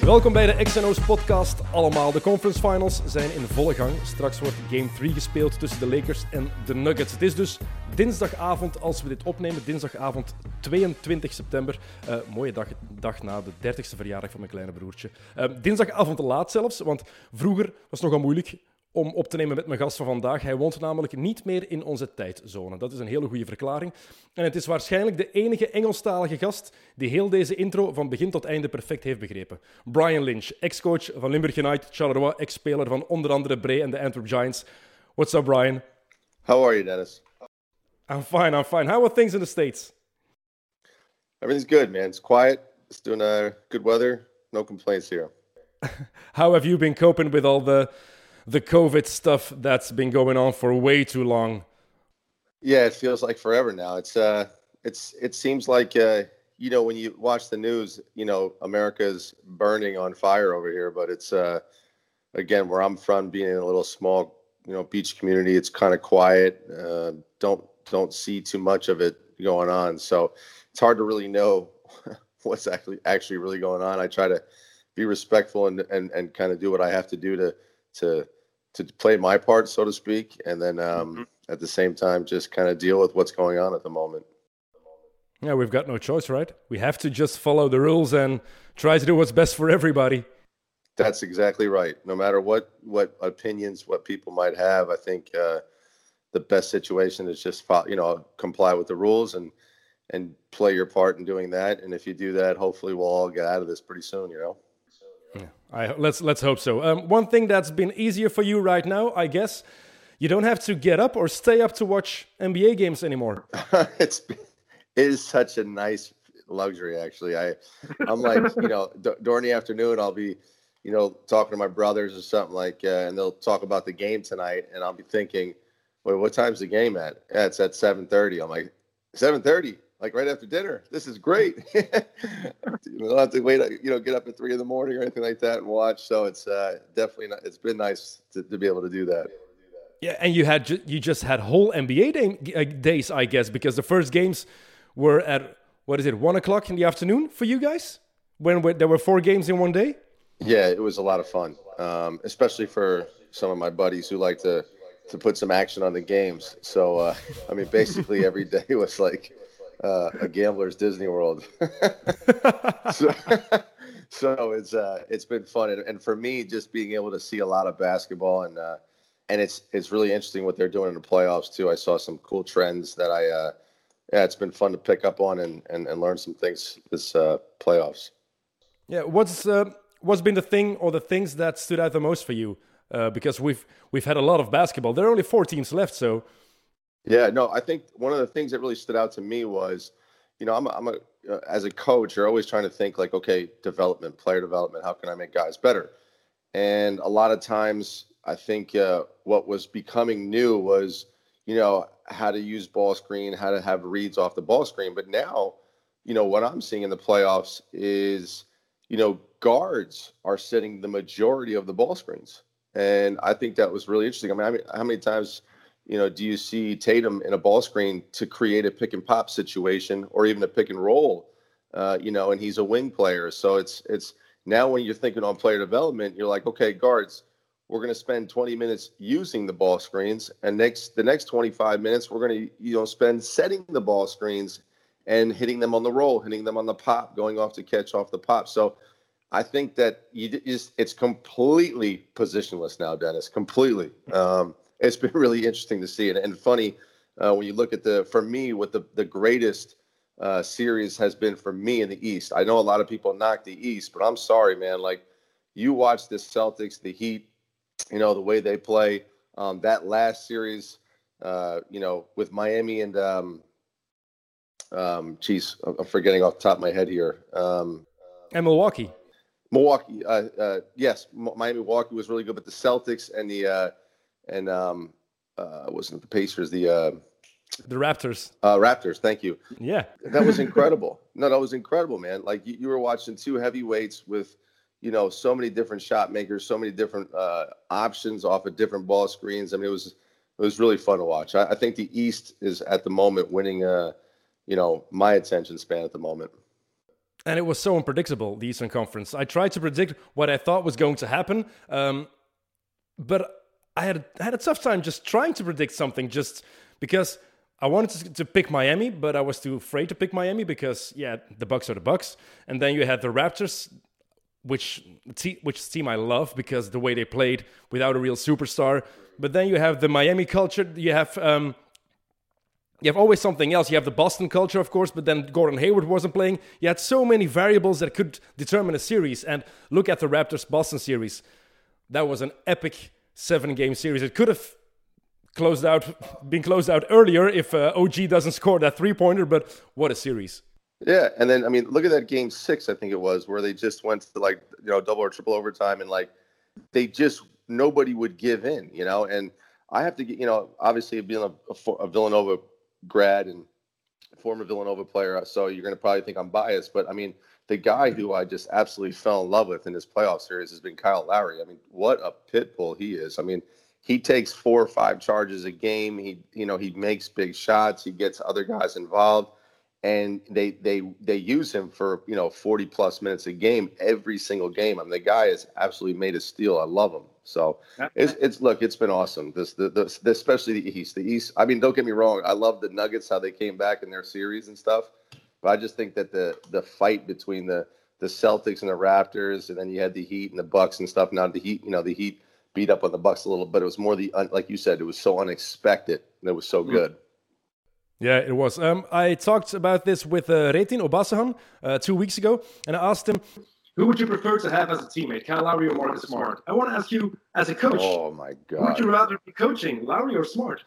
Welkom bij de XNO's podcast allemaal. De conference finals zijn in volle gang. Straks wordt game 3 gespeeld tussen de Lakers en de Nuggets. Het is dus dinsdagavond als we dit opnemen. Dinsdagavond 22 september. Eh, mooie dag, dag na de 30ste verjaardag van mijn kleine broertje. Eh, dinsdagavond laat zelfs, want vroeger was het nogal moeilijk om op te nemen met mijn gast van vandaag. Hij woont namelijk niet meer in onze tijdzone. Dat is een hele goede verklaring. En het is waarschijnlijk de enige Engelstalige gast die heel deze intro van begin tot einde perfect heeft begrepen. Brian Lynch, ex-coach van Limburg United, Charleroi, ex-speler van onder andere Bray en de Antwerp Giants. What's up, Brian? How are you, Dennis? I'm fine, I'm fine. How are things in the States? Everything's good, man. It's quiet. It's doing uh, good weather. No complaints here. How have you been coping with all the the COVID stuff that's been going on for way too long? Yeah, it feels like forever now. It's uh, it's it seems like uh, you know when you watch the news, you know America's burning on fire over here, but it's uh, again where I'm from, being in a little small you know beach community, it's kind of quiet. Uh, don't don't see too much of it going on, so it's hard to really know what's actually actually really going on. I try to be respectful and and, and kind of do what I have to do to to to play my part, so to speak, and then um, Mm-hmm. at the same time just kind of deal with what's going on at the moment. Yeah, we've got no choice, right? We have to just follow the rules and try to do what's best for everybody. That's exactly right. No matter what what opinions, what people might have, I think uh, the best situation is just fo- you know comply with the rules and and play your part in doing that. And if you do that, hopefully we'll all get out of this pretty soon. You know. I, let's let's hope so. Um, one thing that's been easier for you right now, I guess, you don't have to get up or stay up to watch NBA games anymore. it's it is such a nice luxury actually i i'm like you know d- during the afternoon i'll be you know talking to my brothers or something like uh, and they'll talk about the game tonight and i'll be thinking wait what time's the game at yeah, it's at 7.30 i'm like 7.30 like right after dinner this is great you don't have to wait you know get up at three in the morning or anything like that and watch so it's uh, definitely not, it's been nice to, to be able to do that Yeah, and you had you just had whole NBA day, uh, days, I guess, because the first games were at what is it, one o'clock in the afternoon for you guys? When, when there were four games in one day. Yeah, it was a lot of fun, um, especially for some of my buddies who like to to put some action on the games. So, uh, I mean, basically every day was like uh, a gambler's Disney World. so, so it's uh, it's been fun, and, and for me, just being able to see a lot of basketball and uh, and it's it's really interesting what they're doing in the playoffs too. I saw some cool trends that I. Uh, yeah, it's been fun to pick up on and, and, and learn some things this uh, playoffs. Yeah, what's uh, what's been the thing or the things that stood out the most for you? Uh, because we've we've had a lot of basketball. There are only four teams left, so Yeah, no, I think one of the things that really stood out to me was, you know, I'm a, I'm a uh, as a coach, you're always trying to think like, okay, development, player development. How can I make guys better? And a lot of times, I think uh, what was becoming new was, you know, how to use ball screen, how to have reads off the ball screen. But now, you know, what I'm seeing in the playoffs is, you know, guards are setting the majority of the ball screens, and I think that was really interesting. I mean, I mean how many times you know, do you see Tatum in a ball screen to create a pick and pop situation or even a pick and roll? Uh, you know, and he's a wing player. So it's it's now when you're thinking on player development, you're like, okay, guards, we're going to spend 20 minutes using the ball screens, and next the next 25 minutes we're going to you know spend setting the ball screens and hitting them on the roll, hitting them on the pop, going off to catch off the pop. So I think that you just it's completely positionless now, Dennis. Completely. Um, it's been really interesting to see it and funny uh, when you look at the for me what the the greatest uh, series has been for me in the East. I know a lot of people knock the East, but I'm sorry, man. Like you watch the Celtics, the Heat, you know the way they play. Um, that last series, uh, you know, with Miami and um, um, geez, I'm forgetting off the top of my head here. Um, and Milwaukee. Milwaukee, uh, uh, yes, Miami Milwaukee was really good, but the Celtics and the uh, and um, uh, wasn't it the Pacers, the uh, The Raptors. Uh, Raptors. Thank you. Yeah. That was incredible. no, that was incredible, man. Like you, you were watching two heavyweights with, you know, so many different shot makers, so many different uh, options off of different ball screens. I mean, it was it was really fun to watch. I, I think the East is at the moment winning, uh, you know, my attention span at the moment. And it was so unpredictable, the Eastern Conference. I tried to predict what I thought was going to happen, um, but I had I had a tough time just trying to predict something, just because I wanted to, to, pick Miami, but I was too afraid to pick Miami because yeah, the Bucks are the Bucks, and then you had the Raptors, which which team I love because the way they played without a real superstar. But then you have the Miami culture. You have um, you have always something else. You have the Boston culture, of course, but then Gordon Hayward wasn't playing. You had so many variables that could determine a series. And look at the Raptors Boston series. That was an epic seven game series. It could have closed out, been closed out earlier if uh, OG doesn't score that three pointer, but what a series. Yeah, and then I mean, look at that game six, I think it was, where they just went to like you know double or triple overtime, and like they just nobody would give in, you know. And I have to get, you know, obviously being a, a, a Villanova grad and former Villanova player, so you're going to probably think I'm biased, but I mean, the guy who I just absolutely fell in love with in this playoff series has been Kyle Lowry. I mean, what a pit bull he is. I mean, he takes four or five charges a game. He, you know, he makes big shots. He gets other guys involved, and they they they use him for you know 40 plus minutes a game every single game. I mean, the guy is absolutely made of steel. I love him. So it's, it's look, it's been awesome. This the, the, the especially the East. The East. I mean, don't get me wrong. I love the Nuggets how they came back in their series and stuff. But I just think that the the fight between the the Celtics and the Raptors, and then you had the Heat and the Bucks and stuff. Now the Heat, you know, the Heat beat up on the Bucks a little, but it was more the like you said, it was so unexpected and it was so mm. good. Yeah, it was. Um, I talked about this with uh, Retin Obasohan uh, two weeks ago, and I asked him who would you prefer to have as a teammate, Kyle Lowry or Marcus Smart? I want to ask you, as a coach, oh my god, would you rather be coaching Lowry or Smart?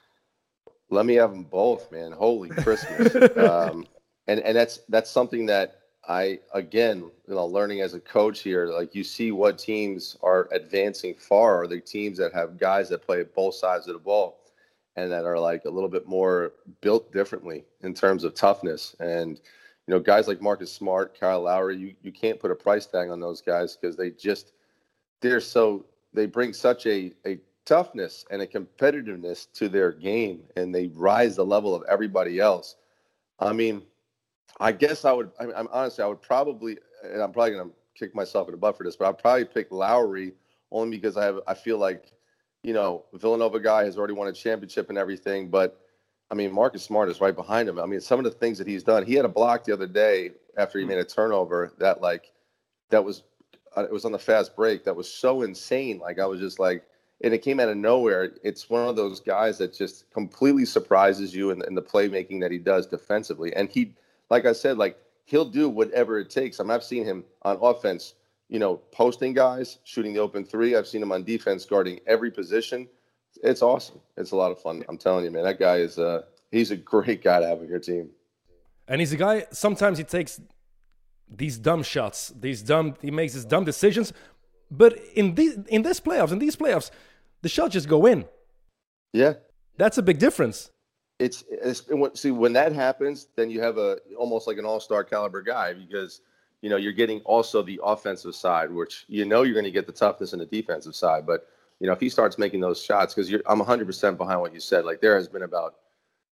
Let me have them both, man. Holy Christmas! um, and and that's that's something that I again, you know, learning as a coach here, like you see what teams are advancing far are the teams that have guys that play both sides of the ball and that are like a little bit more built differently in terms of toughness and you know, guys like Marcus Smart, Kyle Lowry, you, you can't put a price tag on those guys because they just they're so they bring such a, a toughness and a competitiveness to their game and they rise the level of everybody else. I mean, I guess I would I am honestly I would probably and I'm probably gonna kick myself in the butt for this, but I'd probably pick Lowry only because I have I feel like, you know, Villanova guy has already won a championship and everything, but I mean, Marcus Smart is right behind him. I mean, some of the things that he's done. He had a block the other day after he hmm. made a turnover that like that was uh, it was on the fast break that was so insane. Like I was just like, and it came out of nowhere. It's one of those guys that just completely surprises you in, in the playmaking that he does defensively. And he, like I said, like he'll do whatever it takes. I mean, I've seen him on offense, you know, posting guys, shooting the open three. I've seen him on defense guarding every position it's awesome. It's a lot of fun. I'm telling you, man. That guy is uh he's a great guy to have on your team. And he's a guy. Sometimes he takes these dumb shots. These dumb. He makes these dumb decisions. But in these in this playoffs, in these playoffs, the shots just go in. Yeah, that's a big difference. It's, it's see when that happens, then you have a almost like an all star caliber guy because you know you're getting also the offensive side, which you know you're going to get the toughness in the defensive side, but you know, if he starts making those shots, because I'm 100% behind what you said. Like there has been about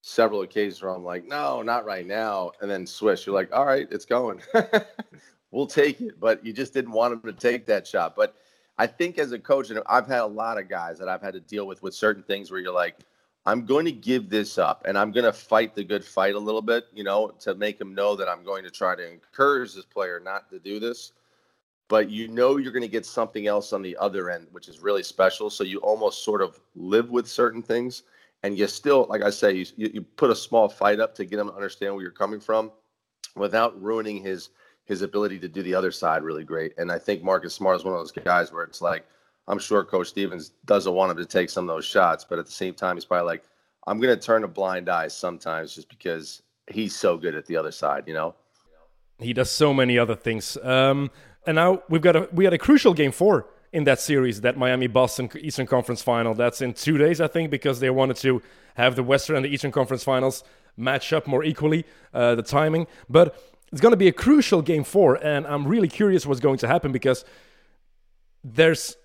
several occasions where I'm like, no, not right now, and then swish. You're like, all right, it's going. we'll take it, but you just didn't want him to take that shot. But I think as a coach, and I've had a lot of guys that I've had to deal with with certain things where you're like, I'm going to give this up, and I'm going to fight the good fight a little bit, you know, to make him know that I'm going to try to encourage this player not to do this but you know you're going to get something else on the other end, which is really special. So you almost sort of live with certain things, and you still, like I say, you, you put a small fight up to get him to understand where you're coming from, without ruining his his ability to do the other side really great. And I think Marcus Smart is one of those guys where it's like, I'm sure Coach Stevens doesn't want him to take some of those shots, but at the same time, he's probably like, I'm going to turn a blind eye sometimes just because he's so good at the other side, you know. He does so many other things. Um, and now we've got a we had a crucial game four in that series, that Miami Boston Eastern Conference final. That's in two days, I think, because they wanted to have the Western and the Eastern Conference Finals match up more equally, uh, the timing. But it's going to be a crucial game four, and I'm really curious what's going to happen because there's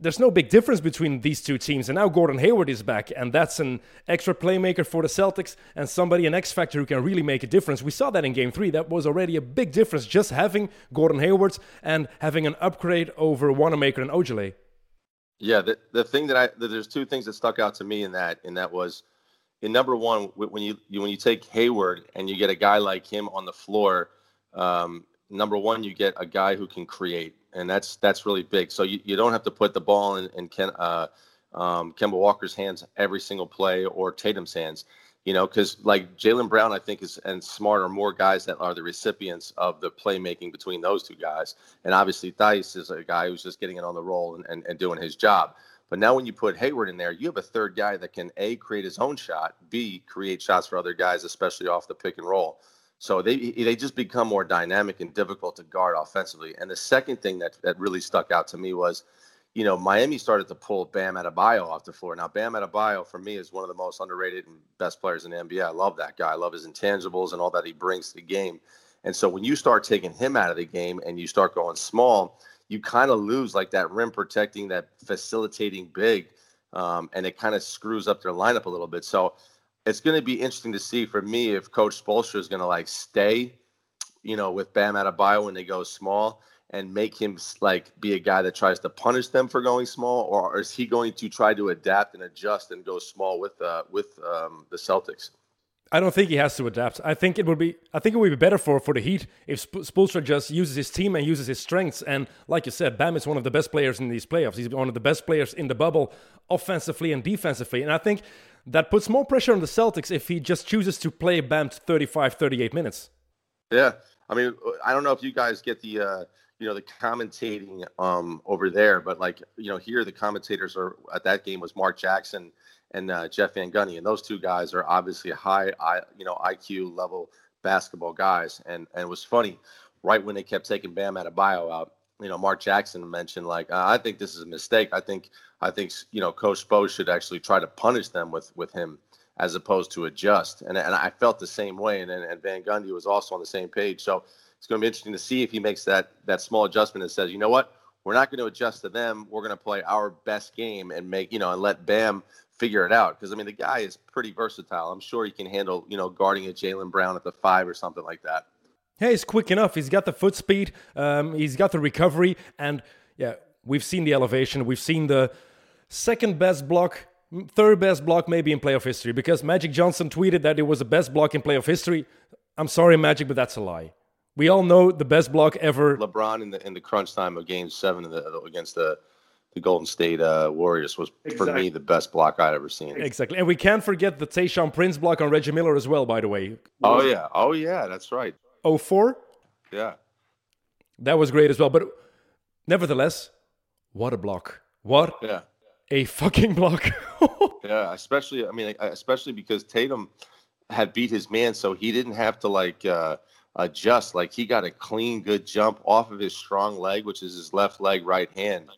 there's no big difference between these two teams. And now Gordon Hayward is back, and that's an extra playmaker for the Celtics and somebody, an X factor who can really make a difference. We saw that in game three. That was already a big difference just having Gordon Hayward and having an upgrade over Wanamaker and Ojeleye. Yeah, the, the thing that I there's two things that stuck out to me in that, and that was in number one when you, you when you take Hayward and you get a guy like him on the floor. Um, number one, you get a guy who can create and that's that's really big. So you, you don't have to put the ball in, in Ken, uh, um, Kemba Walker's hands every single play or Tatum's hands, you know, because like Jaylen Brown, I think is and Smart are more guys that are the recipients of the playmaking between those two guys, and obviously Theis is a guy who's just getting it on the roll and, and, and doing his job. But now when you put Hayward in there, you have a third guy that can a create his own shot, b create shots for other guys, especially off the pick and roll. So they they just become more dynamic and difficult to guard offensively. And the second thing that that really stuck out to me was, you know, Miami started to pull Bam Adebayo off the floor. Now Bam Adebayo for me is one of the most underrated and best players in the NBA. I love that guy. I love his intangibles and all that he brings to the game. And so when you start taking him out of the game and you start going small, you kind of lose like that rim protecting, that facilitating big, um, and it kind of screws up their lineup a little bit. So it's going to be interesting to see for me if Coach Spoelstra is going to like stay, you know, with Bam Adebayo when they go small and make him like be a guy that tries to punish them for going small, or is he going to try to adapt and adjust and go small with uh, with um, the Celtics? I don't think he has to adapt. I think it would be. I think it would be better for, for the Heat if Spoelstra just uses his team and uses his strengths. And like you said, Bam is one of the best players in these playoffs. He's one of the best players in the bubble, offensively and defensively. And I think that puts more pressure on the Celtics if he just chooses to play Bam 35, 38 minutes. Yeah, I mean, I don't know if you guys get the uh, you know the commentating um, over there, but like you know here the commentators are at that game was Mark Jackson and uh, Jeff Van Gundy, and those two guys are obviously high, you know, IQ level basketball guys, and and it was funny right when they kept taking Bam Adebayo out. You know, Mark Jackson mentioned like uh, I think this is a mistake. I think I think you know Coach Spo should actually try to punish them with with him as opposed to adjust. And and I felt the same way. And and Van Gundy was also on the same page. So it's going to be interesting to see if he makes that that small adjustment and says, you know what, we're not going to adjust to them. We're going to play our best game and make you know and let Bam figure it out. Because I mean, the guy is pretty versatile. I'm sure he can handle you know guarding a Jaylen Brown at the five or something like that. Yeah, he's quick enough. He's got the foot speed. Um, he's got the recovery, and yeah, we've seen the elevation. We've seen the second best block, third best block maybe in playoff history because Magic Johnson tweeted that it was the best block in playoff history. I'm sorry, Magic, but that's a lie. We all know the best block ever. LeBron in the in the crunch time of Game Seven the, against the the Golden State uh, Warriors was exactly. for me the best block I'd ever seen. Exactly, and we can't forget the Tayshaun Prince block on Reggie Miller as well. By the way. Oh yeah, oh yeah, that's right. Oh four. Yeah. That was great as well, but nevertheless, what a block! What yeah a fucking block. yeah, especially I mean, especially because Tatum had beat his man, so he didn't have to like uh, adjust. Like he got a clean, good jump off of his strong leg, which is his left leg, right hand.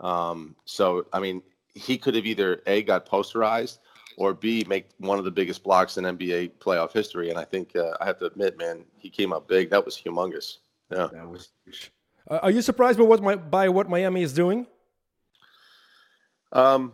Um, so I mean, he could have either a got posterized or b make one of the biggest blocks in NBA playoff history. And I think uh, I have to admit, man, he came up big. That was humongous. Yeah, that was. Uh, are you surprised by what my, by what Miami is doing? Um,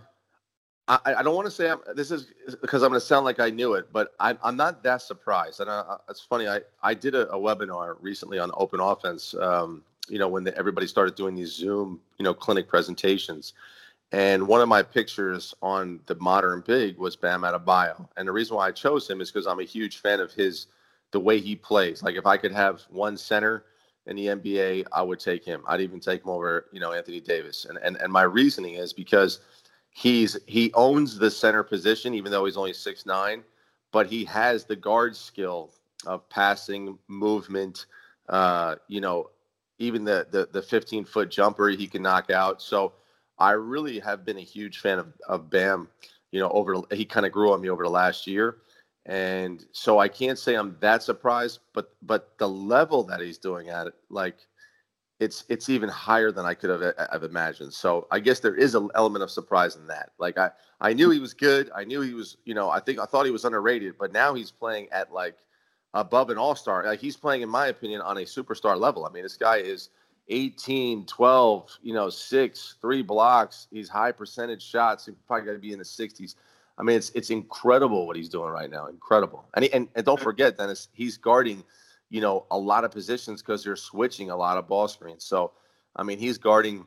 I, I don't want to say I'm, this is because I'm going to sound like I knew it, but I'm, I'm not that surprised. And I, it's funny. I, I did a, a, webinar recently on open offense. Um, you know, when the, everybody started doing these Zoom, you know, clinic presentations. And one of my pictures on the modern big was Bam Adebayo. And the reason why I chose him is because I'm a huge fan of his, the way he plays. Like if I could have one center in the NBA, I would take him. I'd even take him over, you know, Anthony Davis. And and and my reasoning is because he's he owns the center position, even though he's only six nine, but he has the guard skill of passing, movement, uh, you know, even the the the 15 foot jumper he can knock out. So I really have been a huge fan of of Bam. You know, over he kind of grew on me over the last year. And so I can't say I'm that surprised, but but the level that he's doing at it, like it's it's even higher than I could have, uh, have imagined. So I guess there is an element of surprise in that. Like I I knew he was good. I knew he was you know I think I thought he was underrated, but now he's playing at like above an all star. Like he's playing, in my opinion, on a superstar level. I mean, this guy is 18, 12, you know, six, three blocks. He's high percentage shots. He's probably got to be in the 60s. I mean, it's it's incredible what he's doing right now. Incredible. And he, and, and don't forget, Dennis, he's guarding – you know, a lot of positions because they're switching a lot of ball screens. So, I mean, he's guarding,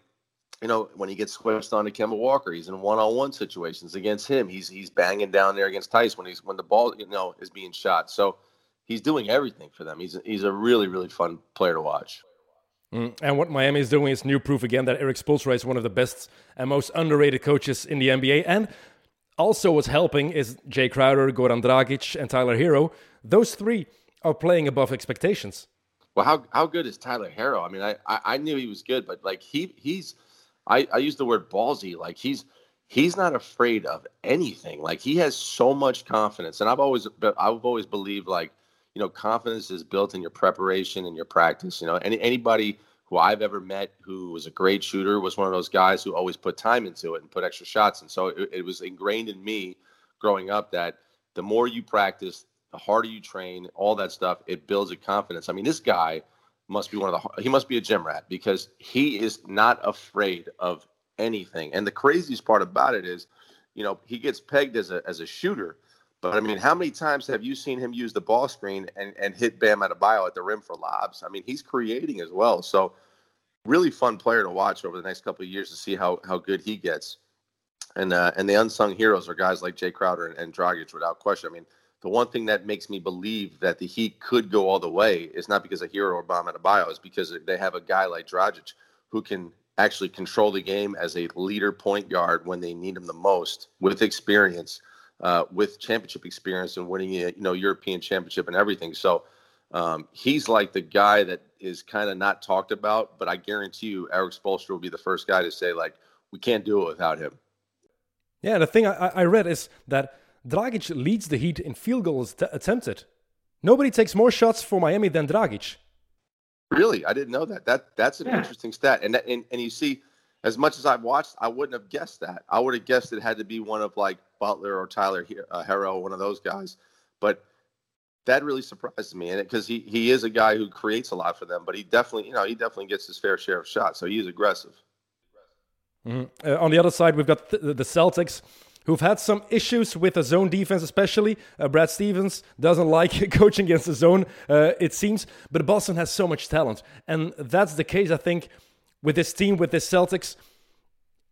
you know, when he gets switched on to Kemba Walker, he's in one-on-one situations against him. He's he's banging down there against Theis when he's when the ball, you know, is being shot. So he's doing everything for them. He's he's a really really fun player to watch. Mm. And what Miami is doing is new proof again that Erik Spoelstra is one of the best and most underrated coaches in the NBA. And also, what's helping is Jay Crowder, Goran Dragic, and Tyler Herro. Those three are playing above expectations. Well, how how good is Tyler Herro? I mean, I, I, I knew he was good, but like he he's I, I use the word ballsy. Like he's he's not afraid of anything. Like he has so much confidence, and I've always I've always believed like you know confidence is built in your preparation and your practice. You know, any anybody who I've ever met who was a great shooter was one of those guys who always put time into it and put extra shots. And so it, it was ingrained in me growing up that the more you practice, the harder you train, all that stuff, it builds a confidence. I mean, this guy must be one of the he must be a gym rat because he is not afraid of anything. And the craziest part about it is, you know, he gets pegged as a as a shooter, but I mean, how many times have you seen him use the ball screen and and hit Bam Adebayo at the rim for lobs? I mean, he's creating as well. So, really fun player to watch over the next couple of years to see how how good he gets. And uh, and the unsung heroes are guys like Jay Crowder and, and Dragic without question. I mean the one thing that makes me believe that the Heat could go all the way is not because of Herro or Bam Adebayo, is because they have a guy like Dragic who can actually control the game as a leader point guard when they need him the most with experience, uh, with championship experience and winning you know European championship and everything. So um, he's like the guy that is kind of not talked about, but I guarantee you Erik Spoelstra will be the first guy to say like we can't do it without him. Yeah, the thing I, I read is that Dragic leads the Heat in field goals t- attempted. Nobody takes more shots for Miami than Dragic. Really, I didn't know that. That that's an yeah. interesting stat. And, that, and and you see, as much as I've watched, I wouldn't have guessed that. I would have guessed it had to be one of like Butler or Tyler uh, Herro, one of those guys. But that really surprised me, and it because he he is a guy who creates a lot for them, but he definitely you know he definitely gets his fair share of shots, so he's aggressive. Mm-hmm. Uh, on the other side, we've got th- the Celtics who've had some issues with the zone defense, especially. Uh, Brad Stevens doesn't like coaching against the zone, uh, it seems. But Boston has so much talent. And that's the case, I think, with this team, with this Celtics.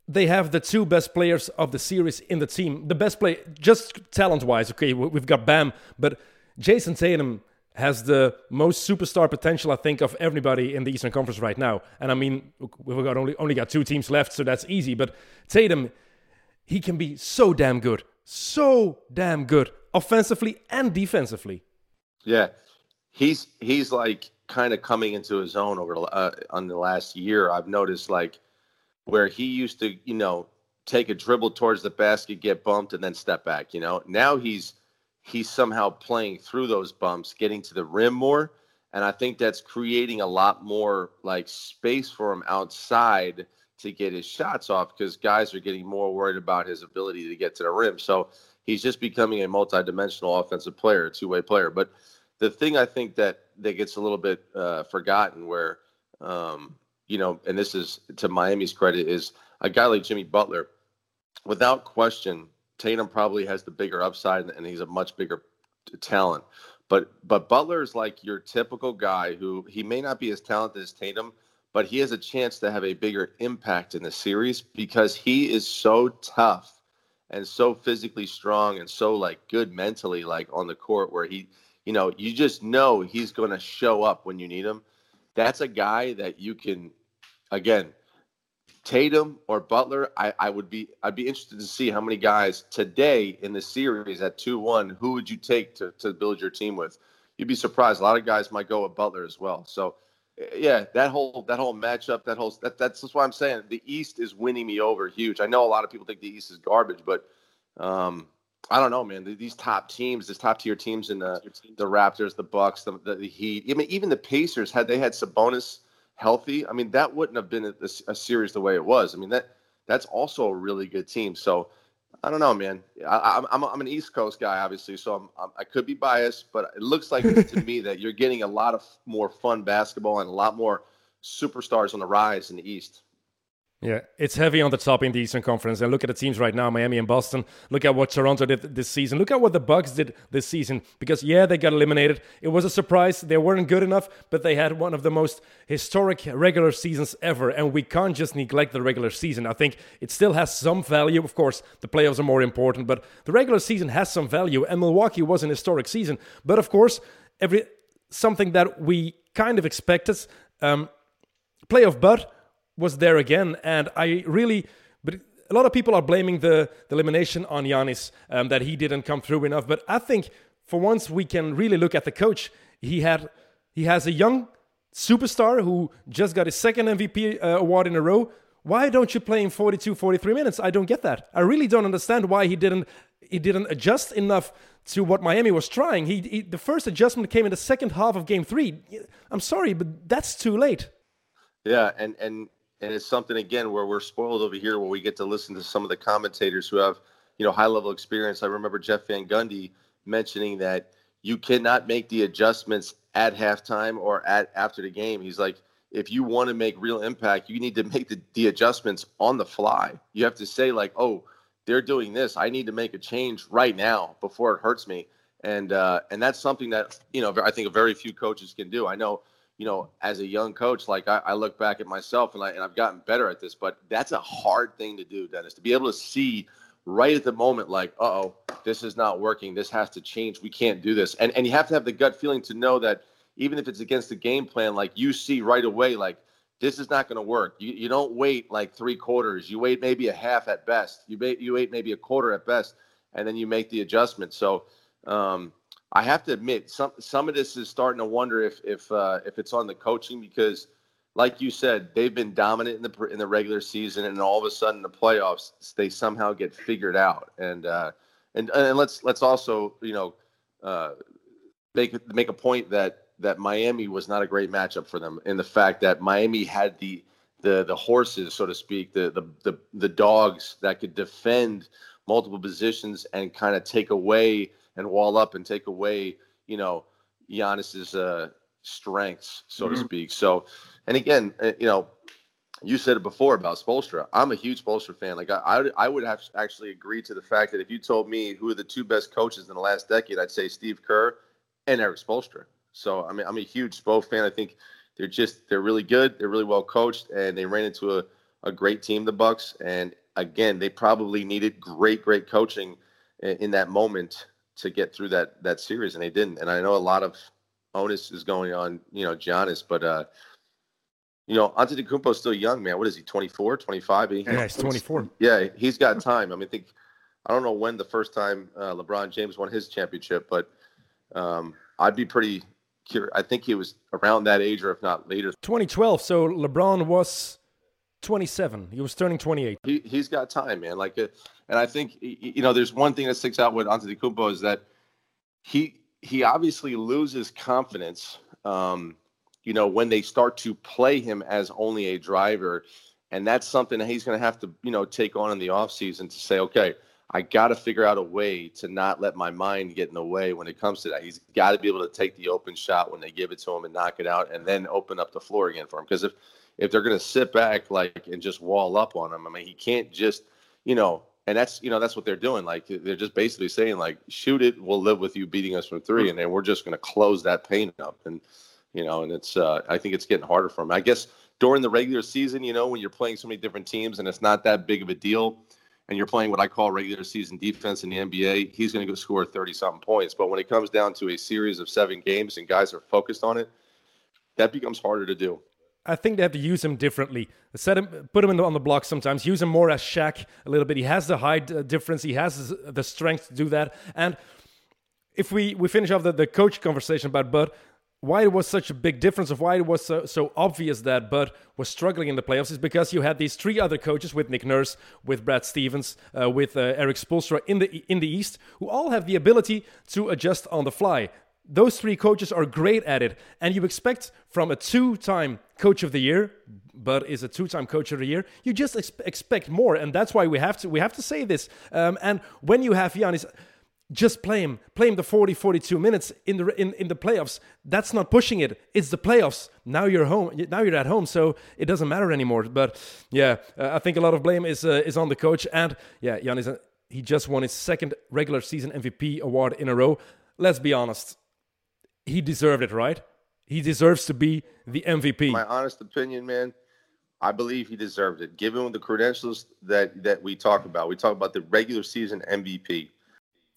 They have the two best players of the series in the team. The best play, just talent wise, okay, we've got Bam, but Jayson Tatum has the most superstar potential, I think, of everybody in the Eastern Conference right now. And I mean, we've got only only got two teams left, so that's easy. But Tatum, he can be so damn good. So damn good offensively and defensively. Yeah. He's he's like kind of coming into his own over uh, on the last year. I've noticed like where he used to, you know, take a dribble towards the basket, get bumped and then step back, you know. Now he's he's somehow playing through those bumps, getting to the rim more, and I think that's creating a lot more like space for him outside to get his shots off because guys are getting more worried about his ability to get to the rim. So he's just becoming a multi-dimensional offensive player, a two-way player. But the thing I think that that gets a little bit uh, forgotten, where um, you know, and this is to Miami's credit, is a guy like Jimmy Butler. Without question, Tatum probably has the bigger upside, and he's a much bigger talent. But but Butler is like your typical guy who he may not be as talented as Tatum, but he has a chance to have a bigger impact in the series because he is so tough and so physically strong and so like good mentally like on the court where he you know you just know he's going to show up when you need him that's a guy that you can again Tatum or Butler, I, I would be I'd be interested to see how many guys today in the series at two one, who would you take to, to build your team with? You'd be surprised. A lot of guys might go with Butler as well. So yeah, that whole that whole matchup, that whole that, that's just why I'm saying the East is winning me over huge. I know a lot of people think the East is garbage, but um, I don't know, man. These top teams, these top tier teams in the the Raptors, the Bucks, the, the, the Heat, even even the Pacers had they had Sabonis healthy, I mean, that wouldn't have been a, a, series the way it was. I mean, that that's also a really good team. So I don't know, man. I, am I'm, I'm an East Coast guy, obviously, so I'm, I'm, i could be biased, but it looks like to me that you're getting a lot of more fun basketball and a lot more superstars on the rise in the East. Yeah, it's heavy on the top in the Eastern Conference. And look at the teams right now, Miami and Boston. Look at what Toronto did this season. Look at what the Bucks did this season. Because yeah, they got eliminated. It was a surprise. They weren't good enough, but they had one of the most historic regular seasons ever. And we can't just neglect the regular season. I think it still has some value. Of course, the playoffs are more important, but the regular season has some value. And Milwaukee was an historic season. But of course, every something that we kind of expected. Um, playoff but was there again, and I really. But a lot of people are blaming the, the elimination on Giannis um, that he didn't come through enough. But I think for once we can really look at the coach. He had he has a young superstar who just got his second MVP uh, award in a row. Why don't you play in 42, 43 minutes? I don't get that. I really don't understand why he didn't he didn't adjust enough to what Miami was trying. He, he the first adjustment came in the second half of Game Three. I'm sorry, but that's too late. Yeah, and and and it's something again where we're spoiled over here where we get to listen to some of the commentators who have you know high level experience. I remember jeff van gundy mentioning that you cannot make the adjustments at halftime or at after the game. He's like if you want to make real impact you need to make the, the adjustments on the fly. You have to say like oh they're doing this. I need to make a change right now before it hurts me. And uh, and that's something that you know i think a very few coaches can do. I know you know, as a young coach, like I, I look back at myself and, I, and I've gotten better at this, but that's a hard thing to do, Dennis, to be able to see right at the moment, like, oh, this is not working. This has to change. We can't do this. And, and you have to have the gut feeling to know that even if it's against the game plan, like you see right away, like, this is not going to work. You, you don't wait like three quarters. You wait maybe a half at best. You wait, you wait maybe a quarter at best, and then you make the adjustment. So, um, I have to admit some some of this is starting to wonder if if uh, if it's on the coaching because, like you said, they've been dominant in the in the regular season, and all of a sudden the playoffs they somehow get figured out. And uh, and and let's let's also you know uh, make make a point that that Miami was not a great matchup for them in the fact that Miami had the the the horses, so to speak, the the the, the dogs that could defend multiple positions and kind of take away and wall up and take away, you know, Giannis's uh, strengths, so mm-hmm. to speak. So, and again, uh, you know, you said it before about Spoelstra. I'm a huge Spoelstra fan. Like I, I, I would have actually agreed to the fact that if you told me who are the two best coaches in the last decade, I'd say Steve Kerr and Erik Spoelstra. So I mean, I'm a huge Spo fan. I think they're just they're really good. They're really well coached, and they ran into a, a great team, the Bucks. And again, they probably needed great, great coaching in, in that moment to get through that that series, and they didn't. And I know a lot of onus is going on, you know, Giannis, but uh, you know, Antetokounmpo is still young, man. What is he, 24, 25? Yeah, he's 24. Yeah, he's got time. I mean, I think I don't know when the first time uh, LeBron James won his championship, but um, I'd be pretty curious. I think he was around that age, or if not later. 2012. So LeBron was 27. He was turning 28. He he's got time, man. Like, uh, and I think you know, there's one thing that sticks out with Antetokounmpo is that he he obviously loses confidence. Um, you know, when they start to play him as only a driver, and that's something that he's going to have to you know take on in the offseason to say, okay. I got to figure out a way to not let my mind get in the way when it comes to that. He's got to be able to take the open shot when they give it to him and knock it out, and then open up the floor again for him. Because if if they're going to sit back like and just wall up on him. I mean, he can't just, you know, and that's you know that's what they're doing. Like they're just basically saying like, shoot it, we'll live with you beating us from three, and then we're just going to close that paint up. And you know, and it's uh, I think it's getting harder for him. I guess during the regular season, you know, when you're playing so many different teams and it's not that big of a deal. And you're playing what I call regular season defense in the NBA, he's going to go score 30 something points. But when it comes down to a series of seven games and guys are focused on it, that becomes harder to do. I think they have to use him differently. Set him, put him the, on the block sometimes. Use him more as Shaq a little bit. He has the height uh, difference. He has the strength to do that. And if we we finish off the, the coach conversation about Bud, why it was such a big difference of why it was so, so obvious that Bud was struggling in the playoffs is because you had these three other coaches with Nick Nurse, with Brad Stevens, uh, with uh, Erik Spoelstra in the in the East, who all have the ability to adjust on the fly those three coaches are great at it, and you expect from a two-time coach of the year, but is a two-time coach of the year, you just ex- expect more, and that's why we have to we have to say this. Um, and when you have Giannis, just play him, play him the 40, 42 minutes in the in, in the playoffs. That's not pushing it. It's the playoffs. Now you're home. Now you're at home, so it doesn't matter anymore. But yeah, uh, I think a lot of blame is uh, is on the coach, and yeah, Giannis. Uh, he just won his second regular season MVP award in a row. Let's be honest he deserved it, right? He deserves to be the MVP. My honest opinion, man, I believe he deserved it. Given the credentials that that we talk about, we talk about the regular season MVP.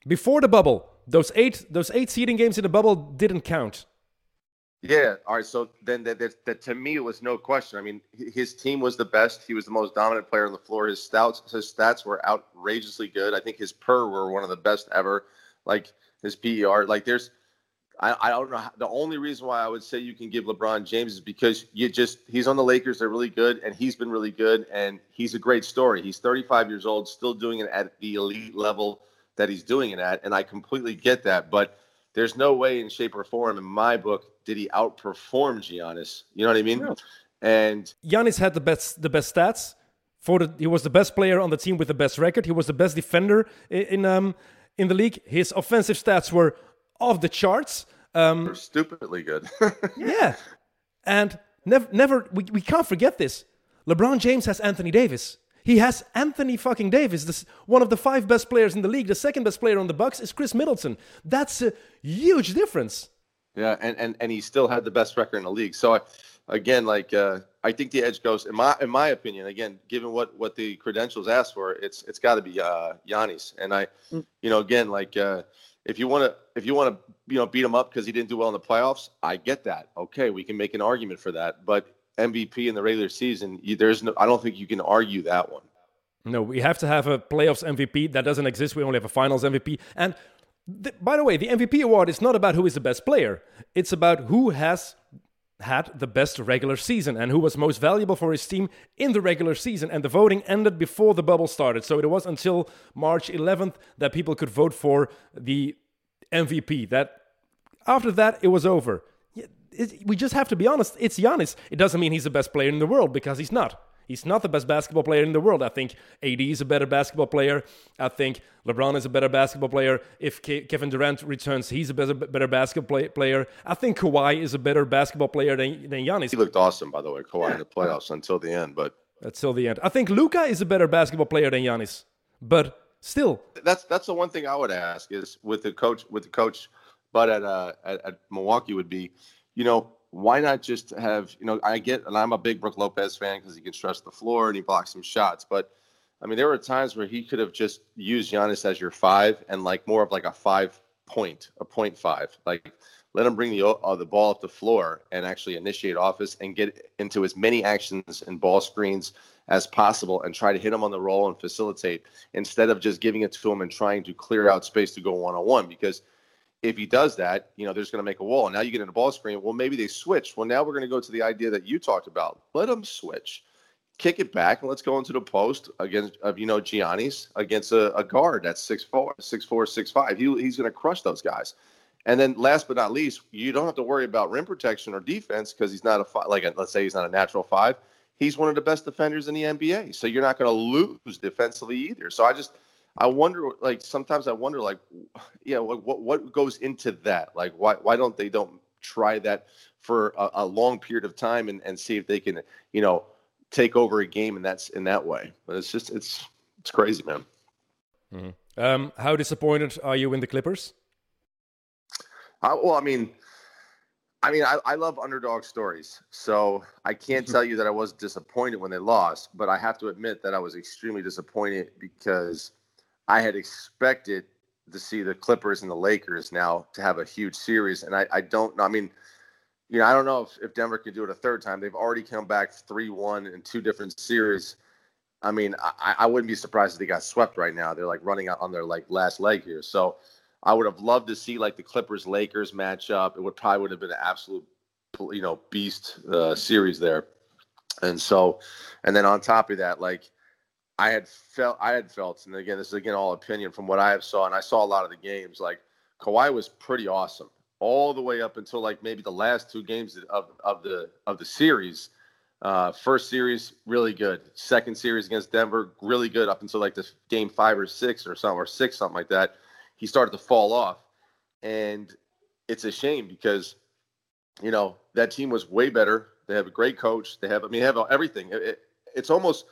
Before the bubble, those eight those eight seeding games in the bubble didn't count. Yeah. All right. So then that, that, that to me it was no question. I mean, his team was the best. He was the most dominant player on the floor. His stats his stats were outrageously good. I think his PER were one of the best ever. Like his PER. Like there's I, I don't know. How, the only reason why I would say you can give LeBron James is because you just he's on the Lakers. They're really good, and he's been really good, and he's a great story. He's 35 years old, still doing it at the elite level that he's doing it at, and I completely get that. But there's no way, in shape or form, in my book, did he outperform Giannis. You know what I mean? Yeah. And Giannis had the best the best stats. For the, he was the best player on the team with the best record. He was the best defender in, in um in the league. His offensive stats were off the charts. Um, They're stupidly good. yeah, and never, never, we, we can't forget this. LeBron James has Anthony Davis. He has Anthony fucking Davis, this, one of the five best players in the league. The second best player on the Bucks is Khris Middleton. That's a huge difference. Yeah, and and and he still had the best record in the league. So I, again, like uh, I think the edge goes in my in my opinion. Again, given what what the credentials ask for, it's it's got to be uh, Giannis. And I, mm. you know, again, like. Uh, if you want to if you want to you know beat him up because he didn't do well in the playoffs, I get that. Okay, we can make an argument for that. But MVP in the regular season, there's no. I don't think you can argue that one. No, we have to have a playoffs MVP. That doesn't exist. We only have a finals MVP. And th- by the way, the MVP award is not about who is the best player. It's about who has had the best regular season and who was most valuable for his team in the regular season. And the voting ended before the bubble started. So it was until March 11th that people could vote for the MVP. That after that, it was over. we just have to be honest. It's Giannis. It doesn't mean he's the best player in the world because he's not. He's not the best basketball player in the world. I think AD is a better basketball player. I think LeBron is a better basketball player. If Ke- Kevin Durant returns, he's a better, better basketball play- player. I think Kawhi is a better basketball player than, than Giannis. He looked awesome, by the way, Kawhi yeah. in the playoffs until the end. But until the end, I think Luka is a better basketball player than Giannis. But still, that's that's the one thing I would ask is with the coach with the coach, but at uh at, at Milwaukee would be, you know, why not just have you know I get and I'm a big Brook Lopez fan because he can stretch the floor and he blocks some shots, but I mean there were times where he could have just used Giannis as your five and like more of like a five point, a point five, like let him bring the uh, the ball up the floor and actually initiate offense and get into as many actions and ball screens as possible and try to hit him on the roll and facilitate instead of just giving it to him and trying to clear out space to go one on one because if he does that, you know, there's going to make a wall. And now you get in a ball screen. Well, maybe they switch. Well, now we're going to go to the idea that you talked about. Let them switch, kick it back, and let's go into the post against, of you know, Giannis against a, a guard that's six four, six four, six five. He, he's going to crush those guys. And then last but not least, you don't have to worry about rim protection or defense because he's not a five, like a, let's say he's not a natural five. He's one of the best defenders in the NBA. So you're not going to lose defensively either. So I just I wonder, like sometimes I wonder, like, yeah, what what, what goes into that? Like, why why don't they don't try that for a, a, long period of time and, and see if they can, you know, take over a game and that's in that way. But it's just it's it's crazy, man. Mm-hmm. Um, how disappointed are you in the Clippers? Uh, well, I mean, I mean, I, I love underdog stories, so I can't tell you that I was disappointed when they lost, but I have to admit that I was extremely disappointed because I had expected to see the Clippers and the Lakers now to have a huge series, and I, I don't know. I mean, you know, I don't know if, if Denver can do it a third time. They've already come back three one in two different series. I mean, I, I wouldn't be surprised if they got swept right now. They're like running out on their like last leg here. So I would have loved to see like the Clippers Lakers match up. It would probably would have been an absolute, you know, beast uh, series there. And so, and then on top of that, like I had felt I had felt, and again, this is again all opinion from what I have saw, and I saw a lot of the games. Like Kawhi was pretty awesome all the way up until like maybe the last two games of of the of the series. Uh, first series really good. Second series against Denver really good up until like the game five or six or something or six something like that. He started to fall off, and it's a shame because you know that team was way better. They have a great coach. They have I mean they have everything. It, it, it's almost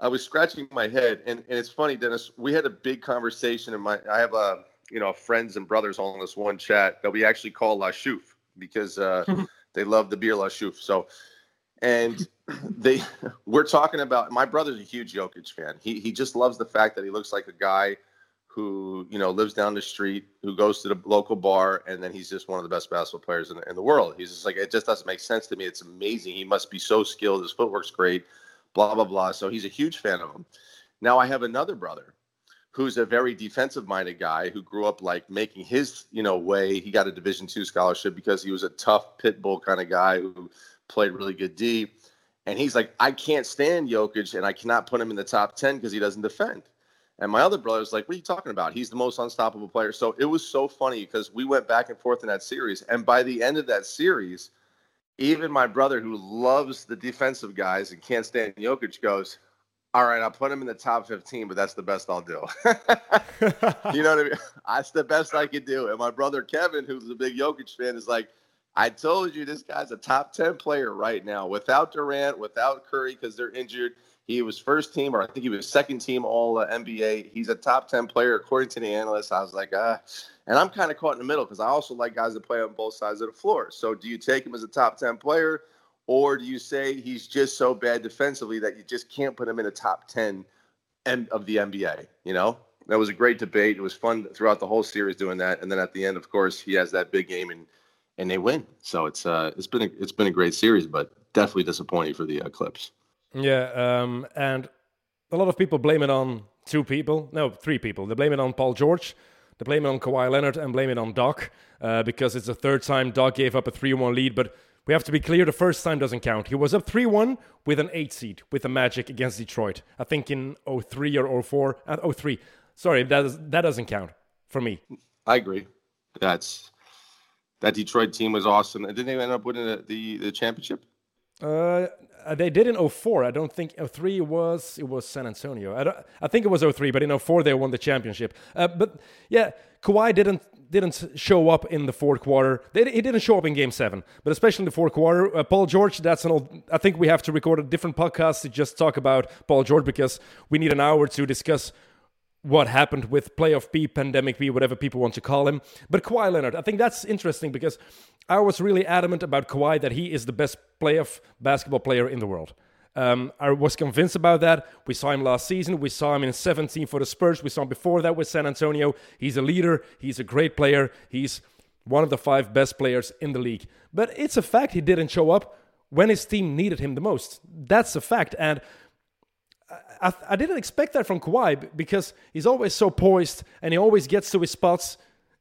I was scratching my head, and, and it's funny, Dennis. We had a big conversation, and my I have a you know friends and brothers all in this one chat that we actually call La Chouffe because uh, they love the beer La Chouffe. So, and they we're talking about my brother's a huge Jokic fan. He he just loves the fact that he looks like a guy who you know lives down the street, who goes to the local bar, and then he's just one of the best basketball players in the, in the world. He's just like it just doesn't make sense to me. It's amazing. He must be so skilled. His footwork's great blah blah blah. So he's a huge fan of him. Now I have another brother who's a very defensive minded guy who grew up like making his you know way. He got a Division two scholarship because he was a tough pit bull kind of guy who played really good D. And he's like, I can't stand Jokic, and I cannot put him in the top ten because he doesn't defend. And my other brother's like, What are you talking about? He's the most unstoppable player. So it was so funny because we went back and forth in that series. And by the end of that series, even my brother, who loves the defensive guys and can't stand Jokic, goes, "All right, I'll put him in the top 15, but that's the best I'll do." you know what I mean? That's the best I could do. And my brother Kevin, who's a big Jokic fan, is like, "I told you this guy's a top 10 player right now, without Durant, without Curry, because they're injured." He was first team, or I think he was second team All uh, NBA. He's a top ten player according to the analysts. I was like, ah, and I'm kind of caught in the middle because I also like guys that play on both sides of the floor. So, do you take him as a top ten player, or do you say he's just so bad defensively that you just can't put him in a top ten end of the NBA? You know, that was a great debate. It was fun throughout the whole series doing that, and then at the end, of course, he has that big game and and they win. So it's uh it's been a, it's been a great series, but definitely disappointing for the uh, Clips. Yeah, um, and a lot of people blame it on two people. No, three people. They blame it on Paul George, they blame it on Kawhi Leonard, and blame it on Doc uh, because it's the third time Doc gave up a 3 1 lead. But we have to be clear the first time doesn't count. He was up 3 1 with an 8 seed with the Magic against Detroit. I think in 03 or 04. Uh, 03. Sorry, that, is, that doesn't count for me. I agree. That's that Detroit team was awesome. And didn't they end up winning the, the, the championship? Uh, uh, they did in 04. I don't think 03 was it was San Antonio. I, don't, I think it was 03, but in 04 they won the championship. Uh, but yeah, Kawhi didn't didn't show up in the fourth quarter. They, he didn't show up in Game Seven, but especially in the fourth quarter. Uh, Paul George, that's an old. I think we have to record a different podcast to just talk about Paul George because we need an hour to discuss what happened with playoff B, pandemic B, whatever people want to call him. But Kawhi Leonard, I think that's interesting because I was really adamant about Kawhi that he is the best playoff basketball player in the world. Um, I was convinced about that. We saw him last season. We saw him in 17 for the Spurs. We saw him before that with San Antonio. He's a leader. He's a great player. He's one of the five best players in the league. But it's a fact he didn't show up when his team needed him the most. That's a fact. And I, I, didn't expect that from Kawhi because he's always so poised and he always gets to his spots.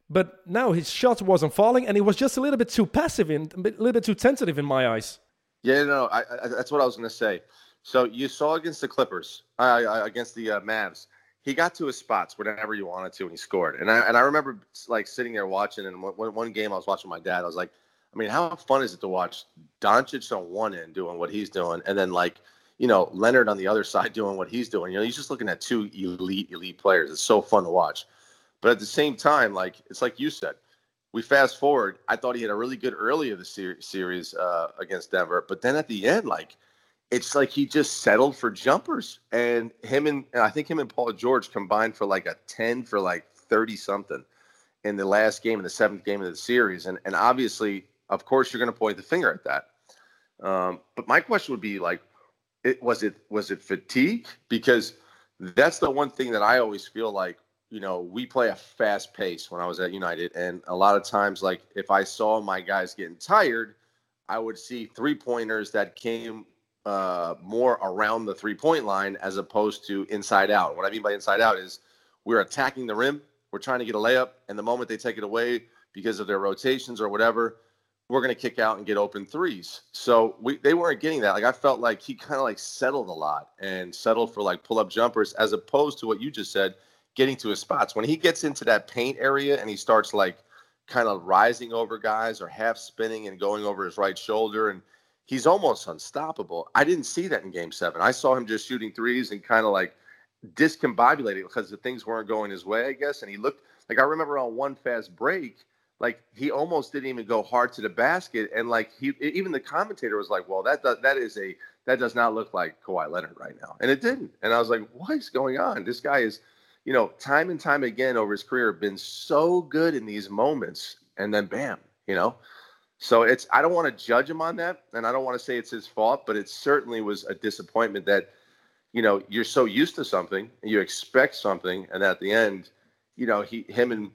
But now his shot wasn't falling and he was just a little bit too passive and a little bit too tentative in my eyes. Yeah, no, I, I, that's what I was going to say. So you saw against the Clippers, uh, against the uh, Mavs, he got to his spots whenever you wanted to, and he scored. And I and I remember like sitting there watching, and one, one game I was watching my dad. I was like, I mean, how fun is it to watch Doncic on one end doing what he's doing, and then like you know, Leonard on the other side doing what he's doing. You know, he's just looking at two elite, elite players. It's so fun to watch. But at the same time, like it's like you said, we fast forward. I thought he had a really good early of the ser- series uh, against Denver, but then at the end, like it's like he just settled for jumpers. And him and, and I think him and Paul George combined for like a ten for like thirty something in the last game, in the seventh game of the series. And and obviously, of course, you're going to point the finger at that. Um, but my question would be like, it was it was it fatigue because that's the one thing that I always feel like you know we play a fast pace when I was at United and a lot of times like if I saw my guys getting tired I would see three pointers that came uh, more around the three point line as opposed to inside out. What I mean by inside out is we're attacking the rim, we're trying to get a layup, and the moment they take it away because of their rotations or whatever, we're going to kick out and get open threes. So we they weren't getting that. Like I felt like he kind of like settled a lot and settled for like pull up jumpers as opposed to what you just said, getting to his spots. When he gets into that paint area and he starts like kind of rising over guys or half spinning and going over his right shoulder. And he's almost unstoppable. I didn't see that in game seven. I saw him just shooting threes and kind of like discombobulated because the things weren't going his way, I guess. And he looked like I remember on one fast break, like he almost didn't even go hard to the basket. And like he, even the commentator was like, well, that, does, that is a, that does not look like Kawhi Leonard right now. And it didn't. And I was like, what is going on? This guy is, you know, time and time again over his career, been so good in these moments, and then bam, you know. So it's I don't want to judge him on that, and I don't want to say it's his fault, but it certainly was a disappointment that, you know, you're so used to something and you expect something, and at the end, you know, he him and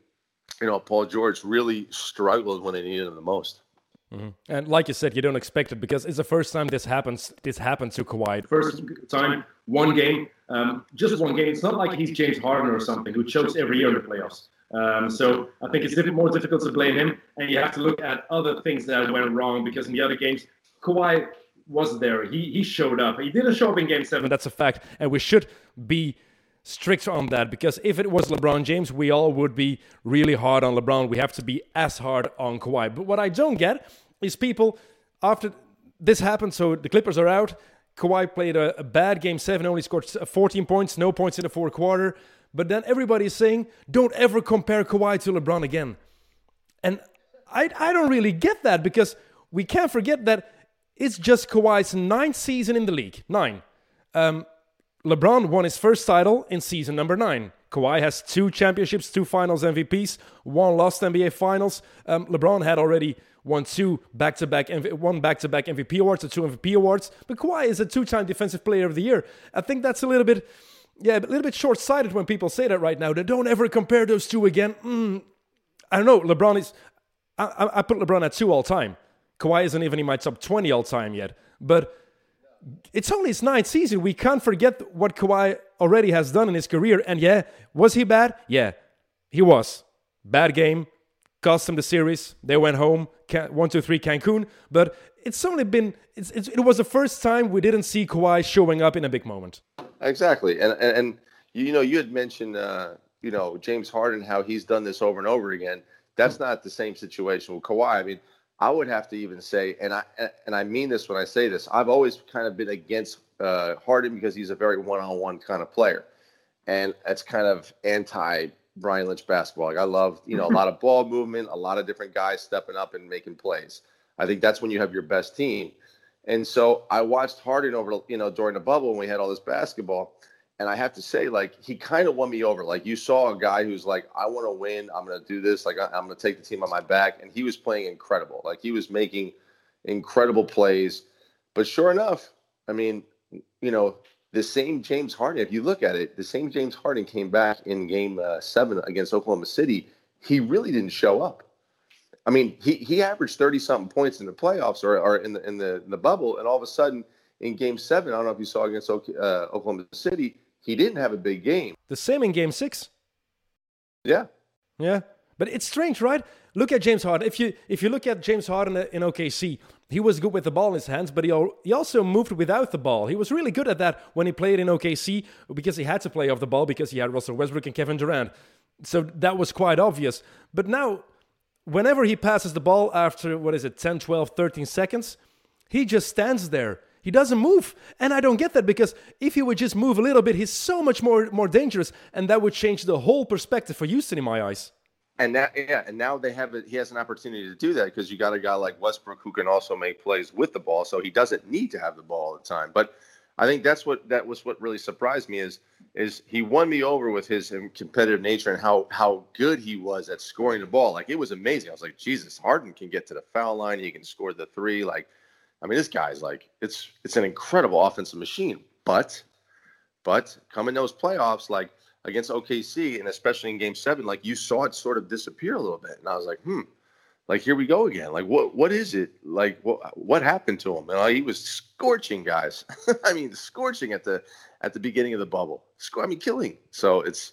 you know Paul George really struggled when they needed him the most. Mm-hmm. And like you said, you don't expect it because it's the first time this happens. This happens to Kawhi. First time, one game, um, just one game. It's not like he's James Harden or something who chokes every year in the playoffs. Um, so I think it's a little bit more difficult to blame him, and you have to look at other things that went wrong because in the other games, Kawhi was there. He he showed up. He didn't show up in Game Seven. That's a fact, and we should be strict on that because if it was LeBron James, we all would be really hard on LeBron. We have to be as hard on Kawhi. But what I don't get is people after this happened, so the Clippers are out. Kawhi played a, a, bad game seven, only scored 14 points, no points in the fourth quarter. But then everybody's saying, don't ever compare Kawhi to LeBron again. And I, I don't really get that because we can't forget that it's just Kawhi's ninth season in the league. Nine. Um, LeBron won his first title in season number nine. Kawhi has two championships, two finals MVPs, one lost NBA finals. Um, LeBron had already won two back-to-back one back-to-back MVP awards, or two MVP awards. But Kawhi is a two-time Defensive Player of the Year. I think that's a little bit, yeah, a little bit short-sighted when people say that right now. They don't ever compare those two again. Mm, I don't know. LeBron is. I, I put LeBron at two all time. Kawhi isn't even in my top 20 all time yet. But it's only his ninth season. We can't forget what Kawhi already has done in his career. And yeah, was he bad? Yeah, he was. Bad game, cost them the series. They went home, one, two, three, Cancun. But it's only been, it's, it's, it was the first time we didn't see Kawhi showing up in a big moment. Exactly. And, and, and you know, you had mentioned, uh, you know, James Harden, how he's done this over and over again. That's not the same situation with Kawhi. I mean, I would have to even say, and I and I mean this when I say this, I've always kind of been against uh, Harden because he's a very one-on-one kind of player, and that's kind of anti Brian Lynch basketball. Like I love, you know, a lot of ball movement, a lot of different guys stepping up and making plays. I think that's when you have your best team. And so I watched Harden over, you know, during the bubble when we had all this basketball. And I have to say, like, he kind of won me over. Like, you saw a guy who's like, I want to win. I'm going to do this. Like, I, am going to take the team on my back. And he was playing incredible. Like, he was making incredible plays. But sure enough, I mean, you know, the same James Harden, if you look at it, the same James Harden came back in game uh, seven against Oklahoma City. He really didn't show up. I mean, he, he averaged 30 something points in the playoffs or, or in, the, in, the, in the bubble. And all of a sudden, in game seven, I don't know if you saw against uh, Oklahoma City, he didn't have a big game. The same in game six. Yeah. Yeah. But it's strange, right? Look at James Harden. If you if you look at James Harden in OKC, he was good with the ball in his hands, but he, he also moved without the ball. He was really good at that when he played in OKC because he had to play off the ball because he had Russell Westbrook and Kevin Durant. So that was quite obvious. But now, whenever he passes the ball after, what is it, 10, 12, 13 seconds, he just stands there. He doesn't move. And I don't get that because if he would just move a little bit, he's so much more, more dangerous. And that would change the whole perspective for Houston in my eyes. And now, yeah, and now they have it. He has an opportunity to do that because you got a guy like Westbrook who can also make plays with the ball, so he doesn't need to have the ball all the time. But I think that's what that was what really surprised me is is he won me over with his um, competitive nature and how how good he was at scoring the ball. Like it was amazing. I was like, Jesus, Harden can get to the foul line. He can score the three. Like, I mean, this guy's like it's it's an incredible offensive machine. But but coming those playoffs, like against OKC, and especially in Game Seven, like you saw it sort of disappear a little bit, and I was like, hmm, like here we go again. Like what what is it? Like what what happened to him? And like, he was scorching guys. I mean, scorching at the at the beginning of the bubble. I mean, killing. So it's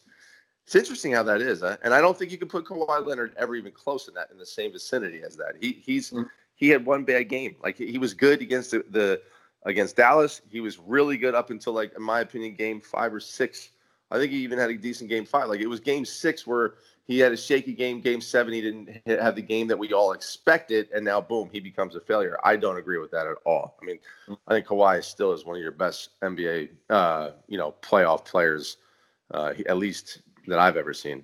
it's interesting how that is, huh? and I don't think you can put Kawhi Leonard ever even close in that in the same vicinity as that. He he's mm-hmm. He had one bad game. Like he, was good against the, the against Dallas. He was really good up until like in my opinion, game five or six I think he even had a decent game five. Like it was game six where he he had a shaky game, game seven. He didn't have the game that we all expected, and now boom, he becomes a failure. I don't agree with that at all. I mean, I think Kawhi still is one of your best NBA, uh, you know, playoff players, uh, at least that I've ever seen.